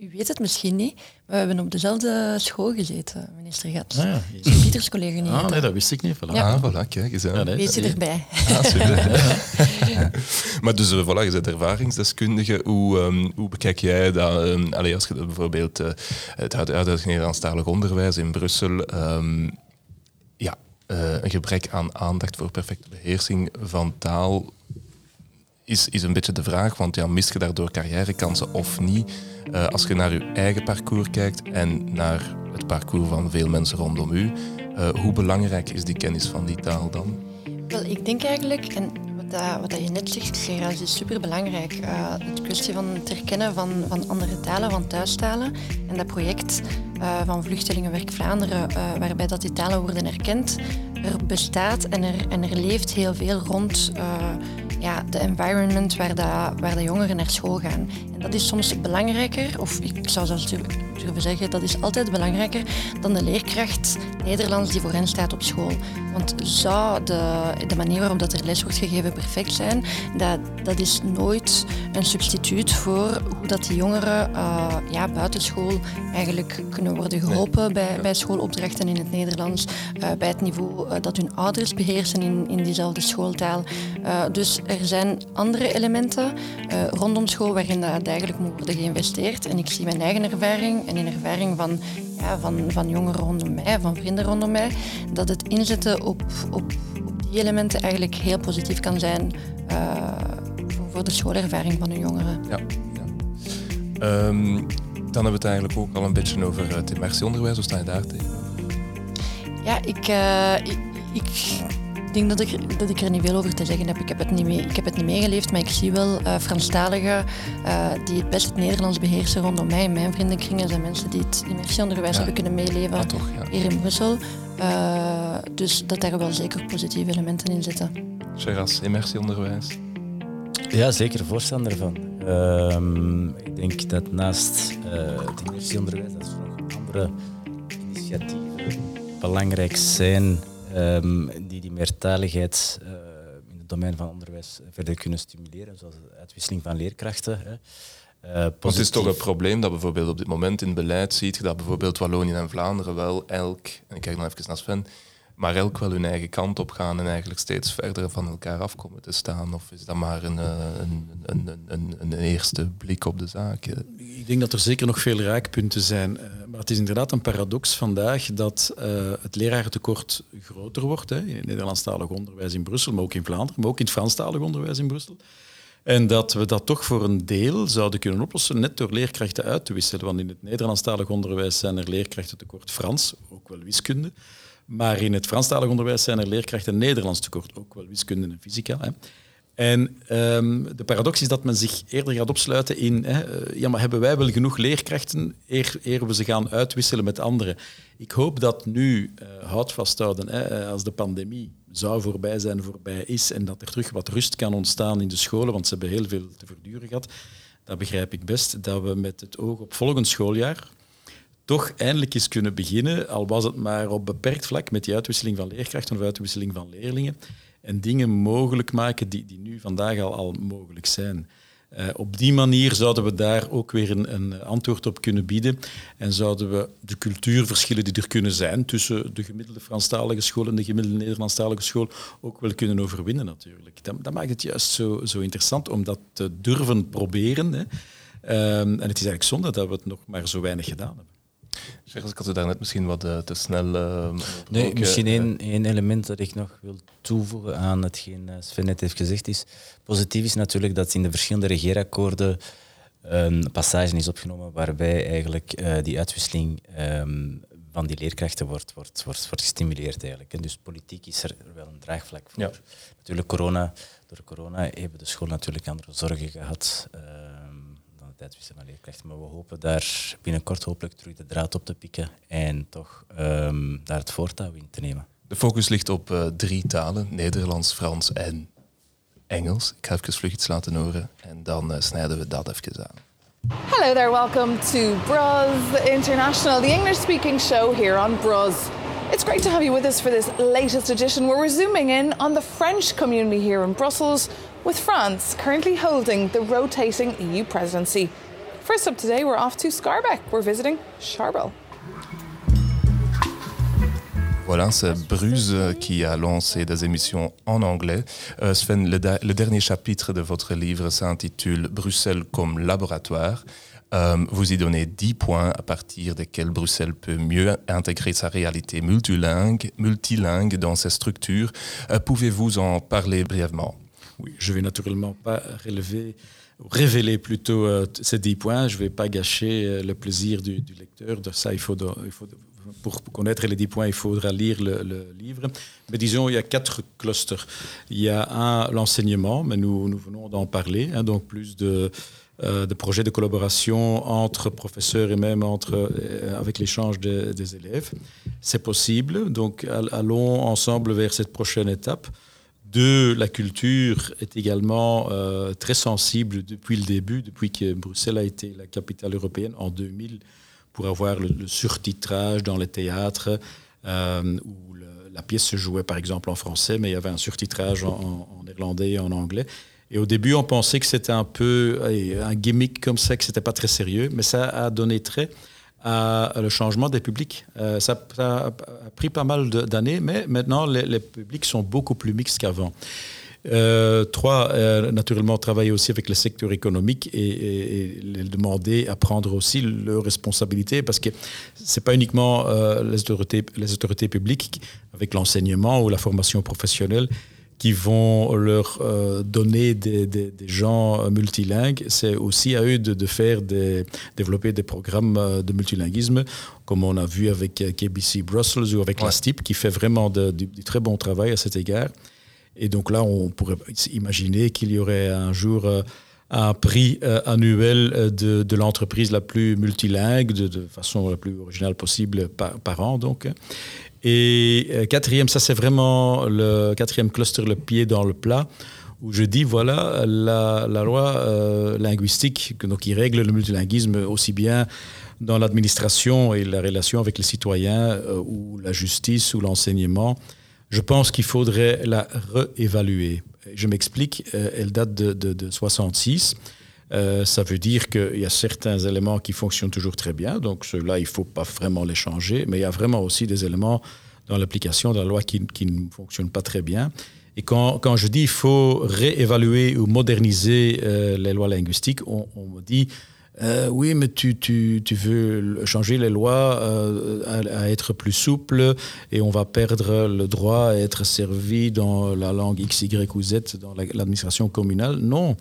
u weet het misschien niet, maar we hebben op dezelfde school gezeten, minister Gats. Ah, ja. Sint-Pieters College niet. Ah, nee, dat wist ik niet. Voilà. Ja. Ah, voilà, kijk eens. hè. Ja, nee. Weet je erbij? Ah, super. maar dus, eh, voilà, je bent ervaringsdeskundige. Hoe, ehm, hoe bekijk jij dat? allee, als je dat bijvoorbeeld uh, het huidige Nederlandstalig onderwijs in Brussel... ehm, ja, uh, een gebrek aan aandacht voor perfecte beheersing van taal is, is een beetje de vraag. Want ja, mist je daardoor carrièrekansen of niet? Uh, als je naar je eigen parcours kijkt en naar het parcours van veel mensen rondom u, uh, hoe belangrijk is die kennis van die taal dan? Wel, ik denk eigenlijk, en dat, wat dat je net zegt, Gerard, is superbelangrijk. Uh, het kwestie van het herkennen van, van andere talen, van thuistalen. En dat project uh, van Vluchtelingenwerk Vlaanderen, waarbij dat die talen worden erkend, er bestaat en er, er leeft heel veel rond ja, de environment waar, waar de jongeren naar school gaan. En dat is soms belangrijker, of ik zou zelfs durven zeggen, dat is altijd belangrijker dan de leerkracht Nederlands die voor hen staat op school. Want zou de, de manier waarop dat er les wordt gegeven perfect zijn, dat, dat is nooit een substituut voor hoe dat die jongeren uh, ja, buitenschool eigenlijk kunnen worden geholpen nee. bij, bij schoolopdrachten in het Nederlands, uh, bij het niveau uh, dat hun ouders beheersen in, in diezelfde schooltaal. dus er zijn andere elementen rondom school waarin dat eigenlijk moet worden geïnvesteerd. En ik zie mijn eigen ervaring en in ervaring van, ja, van, van jongeren rondom mij, van vrienden rondom mij, dat het inzetten op, op, op die elementen eigenlijk heel positief kan zijn uh, voor de schoolervaring van de jongeren. Ja. ja. Um, dan hebben we het eigenlijk ook al een beetje over het immersieonderwijs. Hoe sta je daar tegen? Ja, ik, uh, ik, ik ik denk dat ik, dat ik er niet veel over te zeggen heb. Ik heb het niet, mee, ik heb het niet meegeleefd, maar ik zie wel uh, Franstaligen uh, die het best het Nederlands beheersen rondom mij. In mijn vriendenkringen zijn mensen die het immersieonderwijs ja. hebben kunnen meeleven ja, toch, ja. hier in Brussel. Uh, dus dat daar wel zeker positieve elementen in zitten. Geras, immersieonderwijs? Ja, zeker voorstander van. Um, ik denk dat naast het immersieonderwijs dat er nog andere initiatieven belangrijk zijn Um, die die meertaligheid uh, in het domein van onderwijs verder kunnen stimuleren, zoals de uitwisseling van leerkrachten. Hè. Uh, het is toch een probleem dat bijvoorbeeld op dit moment in beleid ziet dat bijvoorbeeld Wallonië en Vlaanderen wel elk, en ik kijk nog even naar Sven, maar elk wel hun eigen kant op gaan en eigenlijk steeds verder van elkaar afkomen te staan? Of is dat maar een, een, een, een, een eerste blik op de zaak? Ik denk dat er zeker nog veel raakpunten zijn. Maar het is inderdaad een paradox vandaag dat uh, het lerarentekort groter wordt hè, in het Nederlandstalig onderwijs in Brussel, maar ook in Vlaanderen, maar ook in het Franstalig onderwijs in Brussel. En dat we dat toch voor een deel zouden kunnen oplossen net door leerkrachten uit te wisselen. Want in het Nederlandstalig onderwijs zijn er leerkrachten tekort Frans, ook wel wiskunde. Maar in het Franstalig onderwijs zijn er leerkrachten Nederlands tekort, ook wel wiskunde en fysica. Hè. En um, de paradox is dat men zich eerder gaat opsluiten in, hè, ja, maar hebben wij wel genoeg leerkrachten eer, eer we ze gaan uitwisselen met anderen? Ik hoop dat nu, uh, houd vasthouden, hè, als de pandemie zou voorbij zijn, voorbij is, en dat er terug wat rust kan ontstaan in de scholen, want ze hebben heel veel te verduren gehad, dat begrijp ik best, dat we met het oog op volgend schooljaar toch eindelijk eens kunnen beginnen, al was het maar op beperkt vlak, met die uitwisseling van leerkrachten of uitwisseling van leerlingen en dingen mogelijk maken die, die nu vandaag al, al mogelijk zijn. Uh, op die manier zouden we daar ook weer een, een, antwoord op kunnen bieden en zouden we de cultuurverschillen die er kunnen zijn tussen de gemiddelde Franstalige school en de gemiddelde Nederlandstalige school ook wel kunnen overwinnen natuurlijk. Dat, dat maakt het juist zo, zo interessant om dat te durven proberen. Hè. Um, en het is eigenlijk zonde dat we het nog maar zo weinig gedaan hebben. Zeg, ik had het daarnet misschien wat uh, te snel... Uh, nee, ook, misschien één, één element dat ik nog wil toevoegen aan hetgeen Sven net heeft gezegd is... Positief is natuurlijk dat in de verschillende regeerakkoorden een passage is opgenomen waarbij eigenlijk uh, die uitwisseling um, van die leerkrachten wordt, wordt, wordt, wordt gestimuleerd eigenlijk. En dus politiek is er wel een draagvlak voor. Ja. Natuurlijk, corona, door corona hebben de scholen natuurlijk andere zorgen gehad van leerkrachten. Maar we hopen daar binnenkort hopelijk terug de draad op te pikken en toch um, daar het voortouw in te nemen. De focus ligt op uh, drie talen, Nederlands, Frans en Engels. Ik ga even vlug iets laten horen en dan uh, snijden we dat even aan. Hello there, welcome to Bros International, the English-speaking show here on Bros. It's great to have you with us for this latest edition where we're zooming in on the French community here in Brussels with France currently holding the rotating EU presidency. First up today, we're off to Scarbeck. We're visiting Charbel. Voilà, c'est Bruce qui a lancé des émissions en anglais. Euh, Sven, le dernier chapitre de votre livre s'intitule Bruxelles comme laboratoire. Euh, vous y donnez 10 points à partir desquels Bruxelles peut mieux intégrer sa réalité multilingue, multilingue dans ses structures. Euh, Pouvez-vous en parler brièvement? Oui, je vais naturellement pas révéler plutôt euh, ces 10 points. Je ne vais pas gâcher euh, le plaisir du, lecteur. De ça, il faut, pour connaître les 10 points, il faudra lire le, livre. Mais disons, il y a quatre clusters. Il y a un, l'enseignement, mais nous, venons d'en parler, hein, donc plus de, euh, de projets de collaboration entre professeurs et même entre, avec l'échange des- élèves. C'est possible, donc all- allons ensemble vers cette prochaine étape. Deux, la culture est également euh, très sensible depuis le début, depuis que Bruxelles a été la capitale européenne en 2000, pour avoir le, surtitrage dans les théâtres, euh, où la pièce se jouait par exemple en français, mais il y avait un surtitrage en, en- en néerlandais et en anglais. Et au début, on pensait que c'était un peu un gimmick comme ça, que c'était pas très sérieux, mais ça a donné trait à le changement des publics. Euh, ça, a pris pas mal d'années, mais maintenant, les, publics sont beaucoup plus mixtes qu'avant. Euh, trois, euh, naturellement, travailler aussi avec le secteur économique et, les demander à prendre aussi leurs responsabilités parce que c'est pas uniquement les, autorités, les autorités publiques avec l'enseignement ou la formation professionnelle qui vont leur euh, donner des, des- des gens euh, multilingues, c'est aussi à eux de, de faire des, développer des programmes euh, de multilinguisme, comme on a vu avec KBC Brussels ou avec la STIP, qui fait vraiment de- du, du très bon travail à cet égard. Et donc là, on pourrait imaginer qu'il y aurait un jour euh, un prix euh, annuel de, de l'entreprise la plus multilingue, de, de façon la plus originale possible par, par an. Donc. Et euh, quatrième, ça c'est vraiment le quatrième cluster, le pied dans le plat, où je dis, voilà, la, loi euh, linguistique donc, qui règle le multilinguisme aussi bien dans l'administration et la relation avec les citoyens, euh, ou la justice, ou l'enseignement, je pense qu'il faudrait la réévaluer. Je m'explique, elle date de, de, de 66. Euh, ça veut dire qu'il y a certains éléments qui fonctionnent toujours très bien, donc ceux-là, il ne faut pas vraiment les changer, mais il y a vraiment aussi des éléments dans l'application de la loi qui, ne fonctionnent pas très bien. Et quand, quand je dis il faut réévaluer ou moderniser euh, les lois linguistiques, on, on me dit euh, oui, mais tu, veux changer les lois euh, à, être plus souple et on va perdre le droit à être servi dans la langue X, Y ou Z dans la- l'administration communale. Non.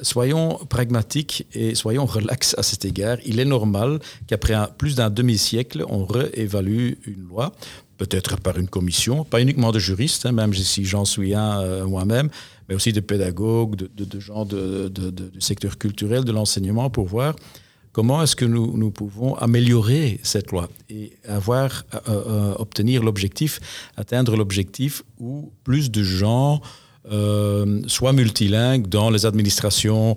Soyons pragmatiques et soyons relax à cet égard. Il est normal qu'après plus d'un demi-siècle, on réévalue une loi, peut-être par une commission, pas uniquement de juristes, hein, même si j'en suis un euh, moi-même, mais aussi de pédagogues, de, gens du secteur culturel, de l'enseignement, pour voir comment est-ce que nous, pouvons améliorer cette loi et avoir, euh, euh, obtenir l'objectif, atteindre l'objectif où plus de gens euh, soient multilingues dans les administrations,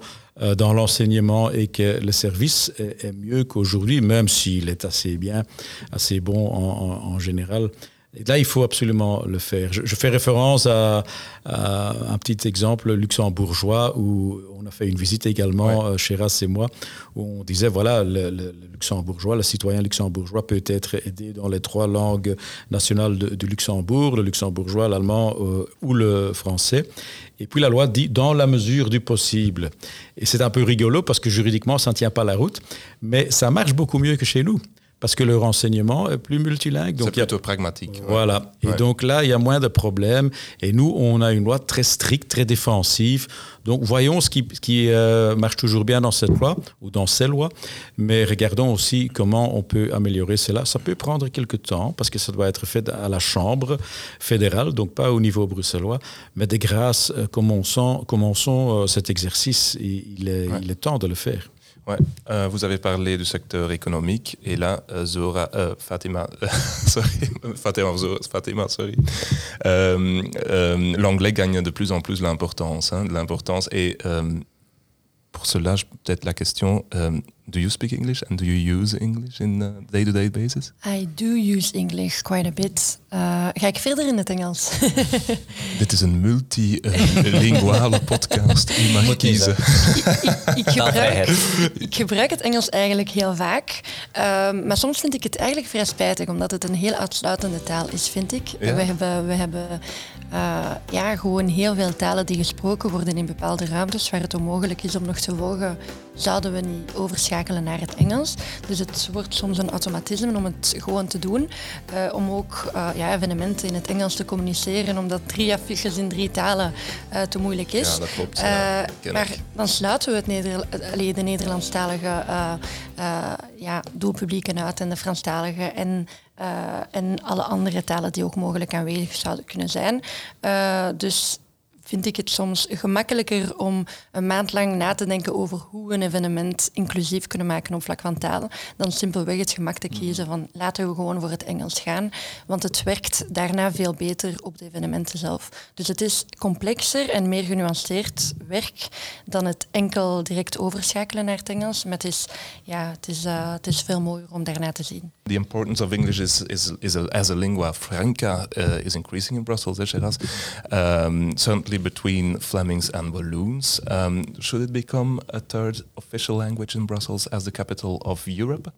dans l'enseignement et que le service est, mieux qu'aujourd'hui, même s'il est assez bien, assez bon en général. Et là, il faut absolument le faire. Je, je fais référence à, à un petit exemple luxembourgeois où on a fait une visite également, euh, Chéras et moi, où on disait, voilà, le, luxembourgeois, le citoyen luxembourgeois peut être aidé dans les trois langues nationales du Luxembourg, le luxembourgeois, l'allemand euh, ou le français. Et puis la loi dit dans la mesure du possible. Et c'est un peu rigolo parce que juridiquement, ça ne tient pas la route, mais ça marche beaucoup mieux que chez nous. Parce que le renseignement est plus multilingue. C'est Donc a plutôt pragmatique. voilà. Et donc là, il y a moins de problèmes. Et nous, on a une loi très stricte, très défensive. Donc voyons ce qui, qui euh, marche toujours bien dans cette loi ou dans ces lois, mais regardons aussi comment on peut améliorer cela. Ça peut prendre quelques temps parce que ça doit être fait à la Chambre fédérale, donc pas au niveau bruxellois. Mais de grâce, euh, commençons, commençons euh, cet exercice. Et il, est, il est temps de le faire. Ouais. Euh, vous avez parlé du secteur économique et là, euh, Zora, euh, Fatima, sorry, Fatima, Zora- Fatima, sorry. L'anglais gagne de plus en plus l'importance, hein, l'importance. Et pour cela, peut-être la question, do you speak English and do you use English in a day-to-day basis? I do use English quite a bit. Uh, ga ik verder in het Engels? Dit is een multilinguale podcast. U mag kiezen. ik, ik, gebruik, ik, gebruik, het Engels eigenlijk heel vaak. Um, maar soms vind ik het eigenlijk vrij spijtig, omdat het een heel uitsluitende taal is, vind ik. Ja. We hebben, we hebben uh, ja, gewoon heel veel talen die gesproken worden in bepaalde ruimtes waar het onmogelijk is om nog te volgen, zouden we niet overschakelen naar het Engels. Dus het wordt soms een automatisme om het gewoon te doen. Uh, om ook uh, ja, evenementen in het Engels te communiceren, omdat drie affiches in drie talen te moeilijk is. Ja, dat klopt. maar dan sluiten we het Neder allee, de Nederlandstalige ja, doelpublieken uit en de Franstalige en en alle andere talen die ook mogelijk aanwezig zouden kunnen zijn. Dus vind ik het soms gemakkelijker om een maand lang na te denken over hoe we een evenement inclusief kunnen maken op vlak van taal, dan simpelweg het gemak te kiezen van laten we gewoon voor het Engels gaan, want het werkt daarna veel beter op de evenementen zelf. Dus het is complexer en meer genuanceerd werk dan het enkel direct overschakelen naar het Engels, maar het is, ja, het is, uh, het is veel mooier om daarna te zien. The importance of English is, is, is a, as a lingua franca uh, is increasing in Brussels, um, certainly between Flemings and Walloons. Um, should it become a third official language in Brussels as the capital of Europe?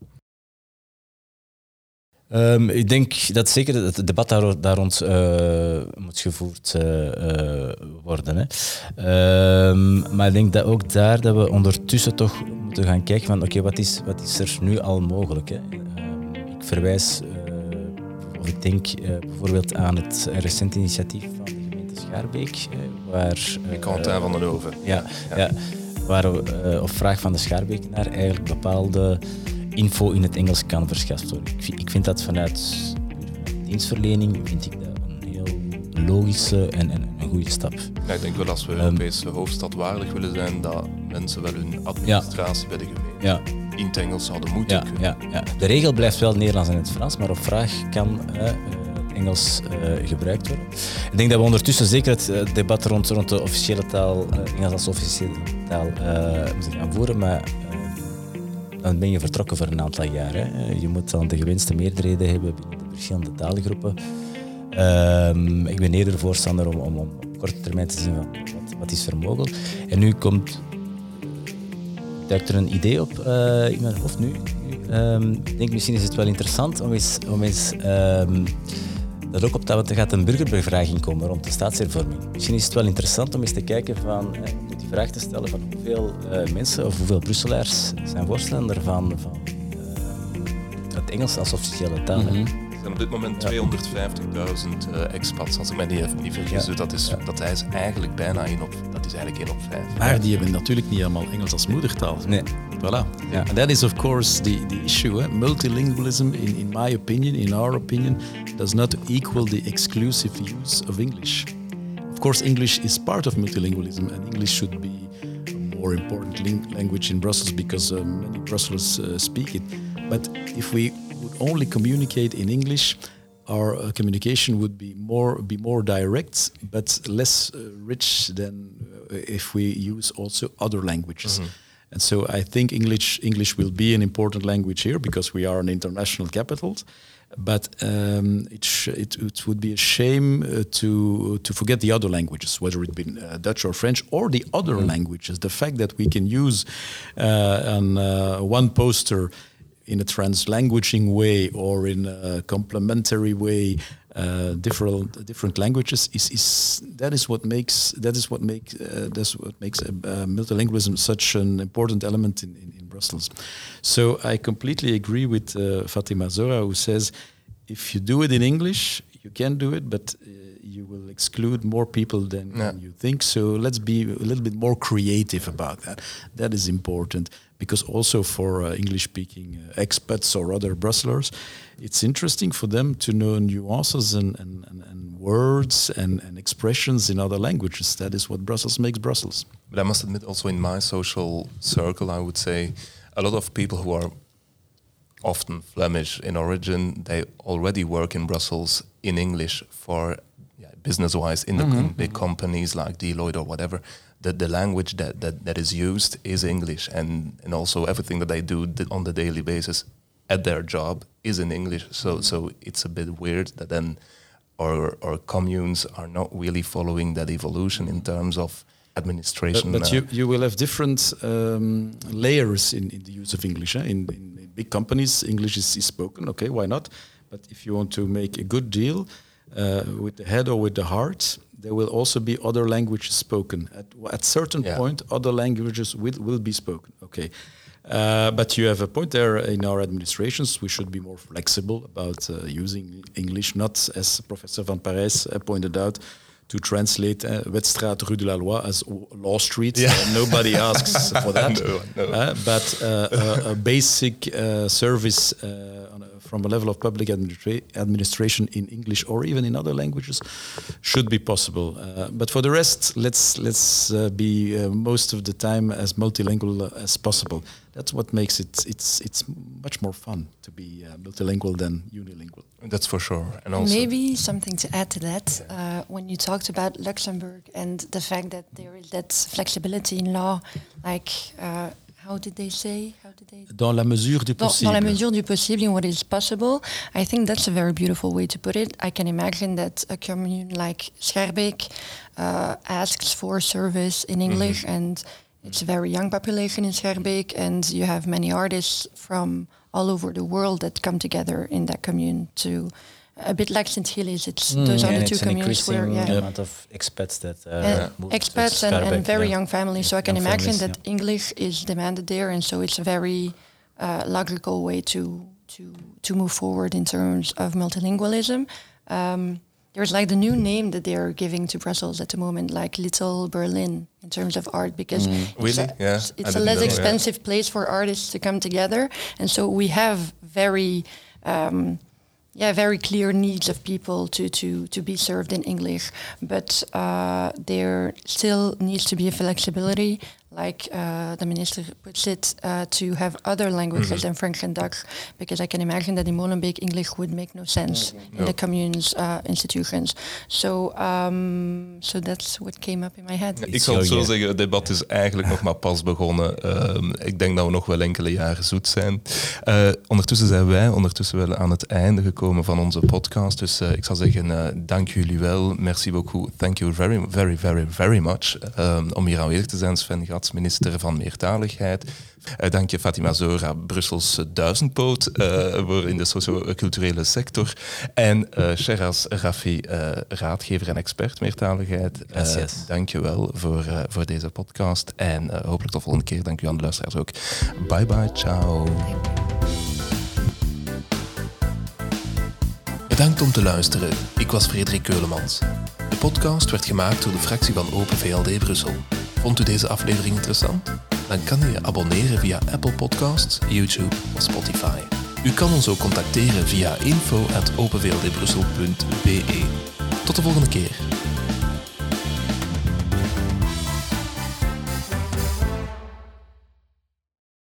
Um, ik denk dat zeker het debat daar, daar rond uh, moet gevoerd uh, uh, worden. Hè. Um, maar ik denk dat ook daar dat we ondertussen toch moeten gaan kijken van oké, wat, is, wat is er nu al mogelijk? Hè? Um, ik verwijs, ik denk bijvoorbeeld aan het recent initiatief van Schaarbeek. Eh, waar, uh, Quentin van den. Ja, ja. ja waar uh, op vraag van de Schaarbeek naar eigenlijk bepaalde info in het Engels kan verschaft worden. Ik, ik vind dat vanuit dienstverlening vind ik dat een heel logische en, en een goede stap. Ja, ik denk wel als we um, Europese hoofdstad waardig willen zijn, dat mensen wel hun administratie ja. bij de gemeente ja. in het Engels zouden moeten ja, kunnen. Ja, ja. De regel blijft wel Nederlands en het Frans, maar op vraag kan uh, Engels uh, gebruikt worden. Ik denk dat we ondertussen zeker het uh, debat rond, rond de officiële taal, uh, Engels als officiële taal, moeten gaan voeren, maar dan ben je vertrokken voor een aantal jaar. Je moet dan de gewenste meerderheden hebben binnen de verschillende taalgroepen. Ehm, ik ben eerder voorstander om, om, om, op korte termijn te zien wat, wat is er mogelijk. En nu komt duikt er een idee op in mijn hoofd nu. Um, ik denk misschien is het wel interessant om eens, om eens um, dat ook op dat gaat een burgerbevraging komen rond de staatshervorming. Misschien is het wel interessant om eens te kijken van, eh, die vraag te stellen van hoeveel uh, mensen of hoeveel Brusselaars zijn voorstander van, van uh, het Engels als officiële taal. Zijn op dit moment 250.000 uh, expats, als ik mij niet, niet vergis. Ja. Dus dat is, ja. dat is eigenlijk bijna 1 op, dat is eigenlijk 1 op 5. Maar die hebben natuurlijk niet allemaal Engels als moedertaal. Nee. Voilà. Yeah. And that is, of course, the, the issue. Eh? Multilingualism, in, in my opinion, in our opinion, does not equal the exclusive use of English. Of course, English is part of multilingualism, and English should be a more important language in Brussels because uh, many Brussels uh, speak it. But if we only communicate in English, our uh, communication would be more be more direct, but less uh, rich than uh, if we use also other languages. Mm -hmm. And so I think English English will be an important language here because we are an international capital. But um, it, it, it, would be a shame uh, to to forget the other languages, whether it be uh, Dutch or French or the other mm. languages. The fact that we can use uh, an, uh, one poster in a translanguaging way or in a complementary way uh, different different languages is, is that is what makes that is what makes uh, that's what makes multilingualism such an important element in, in, in, Brussels. So I completely agree with uh, Fatima Zora who says if you do it in English you can do it, but uh, you will exclude more people than, yeah. you think. So let's be a little bit more creative about that. That is important because also for uh, English-speaking uh, expats or other Brussels, it's interesting for them to know nuances and, and, and, and words and, and, expressions in other languages. That is what Brussels makes Brussels. But I must admit, also in my social circle, I would say a lot of people who are often Flemish in origin, they already work in Brussels in English for yeah, business-wise in, mm -hmm. in big companies like Deloitte or whatever the, the language that, that, that is used is English, and, and also everything that they do on the daily basis at their job is in English. So so it's a bit weird that then our our communes are not really following that evolution in terms of administration. But, but uh, you, you will have different um, layers in, in the use of English. Eh? In, in, in big companies, English is, is spoken. Okay, why not? But if you want to make a good deal uh, with the head or with the heart, there will also be other languages spoken. At at certain Yeah. point, other languages will, will be spoken. Okay. Uh, but you have a point there in our administrations. We should be more flexible about uh, using English, not as Professor Van Parijs uh, pointed out, to translate uh, Wetstraat Rue de la Loi as Law Street. Yeah. Uh, nobody asks for that. No, no. Uh, but uh, a, a basic uh, service uh, from a level of public administra- administration in English or even in other languages should be possible. Uh, but for the rest, let's let's uh, be uh, most of the time as multilingual as possible. That's what makes it it's it's much more fun to be uh, multilingual than unilingual. that's for sure. And also Maybe something to add to that. Uh, when you talked about Luxembourg and the fact that there is that flexibility in law, like uh, how did they say? How did they? Dans la mesure du possible. dans la mesure du possible, in what is possible, I think that's a very beautiful way to put it. I can imagine that a commune like Schaerbeek uh, asks for service in English, and it's a very young population in Schaerbeek, and you have many artists from all over the world that come together in that commune to. A bit like St. Gilles, it's those are and the two communities an communes where increasing yeah, amount of expats that uh, and move expats and, and very yeah. young families. So I can Young imagine families, that English is demanded there, and so it's a very uh, logical way to to to move forward in terms of multilingualism. Um, there's like the new name that they're giving to Brussels at the moment, like Little Berlin in terms of art, because it's Really? a, Yeah, it's, I it's a less know, yeah. expensive place for artists to come together, and so we have very um, yeah, very clear needs of people to, to, to be served in English, but uh, there still needs to be a flexibility, like uh, the minister puts it, uh, to have other languages than French and Dutch, because I can imagine that in Molenbeek English would make no sense in the commune's uh, institutions. So, um, so that's what came up in my head. Ik zal het zo zeggen, het debat is eigenlijk nog maar pas begonnen. Ehm, ik denk dat we nog wel enkele jaren zoet zijn. Eh, ondertussen zijn wij ondertussen wel aan het einde gekomen van onze podcast. Dus eh, ik zou zeggen, eh, dank jullie wel. Merci beaucoup. Thank you very, very, very, very much. Ehm, om hier aanwezig te zijn, Sven Gats, minister van Meertaligheid. Eh, dank je Fatima Zora, Brussels duizendpoot eh, voor in de socio-culturele sector. En eh Sheraz Rafi, eh, raadgever en expert meertaligheid. Eh, dank je wel voor, eh, voor deze podcast. En eh, hopelijk tot volgende keer. Dank u aan de luisteraars ook. Bye bye, ciao. Bedankt om te luisteren. Ik was Frederik Keulemans. De podcast werd gemaakt door de fractie van Open VLD Brussel. Vond u deze aflevering interessant? Dan kan u je abonneren via Apple Podcasts, YouTube of Spotify. U kan ons ook contacteren via info.openvldbrussel.be. Tot de volgende keer.